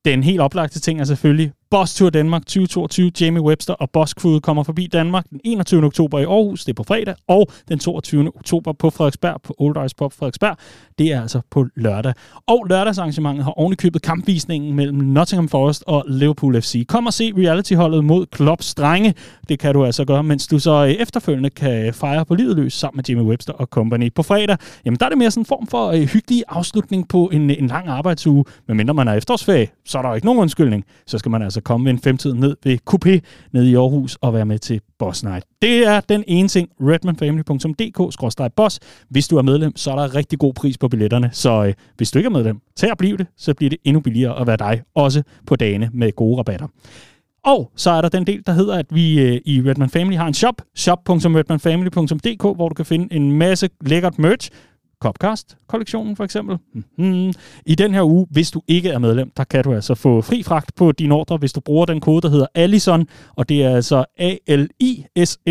A: Den helt oplagte ting er selvfølgelig Boss Tour Danmark 2022. Jamie Webster og Boss Crew kommer forbi Danmark den 21. oktober i Aarhus, det er på fredag, og den 22. oktober på Frederiksberg, på Old Ice Pop Frederiksberg. Det er altså på lørdag. Og lørdagsarrangementet har ovenikøbet kampvisningen mellem Nottingham Forest og Liverpool FC. Kom og se realityholdet mod Klopps drenge. Det kan du altså gøre, mens du så øh, efterfølgende kan øh, fejre på livet løs sammen med Jamie Webster og company. På fredag, jamen der er det mere sådan en form for øh, hyggelig afslutning på en, en lang arbejdsuge. Men mindre man er efterårsferie, så er der jo ikke nogen undskyldning. Så skal man altså komme ved en femtid ned ved Coupé nede i Aarhus og være med til Boss Night. Det er den ene ting, redmanfamily.dk-boss. Hvis du er medlem, så er der rigtig god pris på billetterne. Så øh, hvis du ikke er medlem, tag og bliv det, så bliver det endnu billigere at være dig, også på dagene med gode rabatter. Og så er der den del, der hedder, at vi øh, i Redman Family har en shop, shop.redmanfamily.dk, hvor du kan finde en masse lækkert merch. Copcast-kollektionen for eksempel. Mm-hmm. I den her uge, hvis du ikke er medlem, der kan du altså få fri fragt på din ordre, hvis du bruger den kode, der hedder Allison, og det er altså A-L-I-S-S-O-N.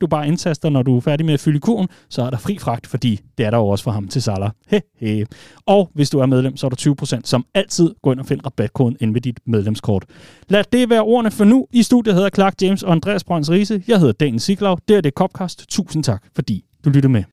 A: Du bare indtaster, når du er færdig med at fylde kurven, så er der fri fragt, fordi det er der jo også for ham til Salah. He, he. Og hvis du er medlem, så er der 20% som altid. Gå ind og find rabatkoden inde ved dit medlemskort. Lad det være ordene for nu. I studiet hedder Clark James og Andreas Brøns Riese. Jeg hedder Daniel Siglau. Det er det Copcast. Tusind tak, fordi du lyttede med.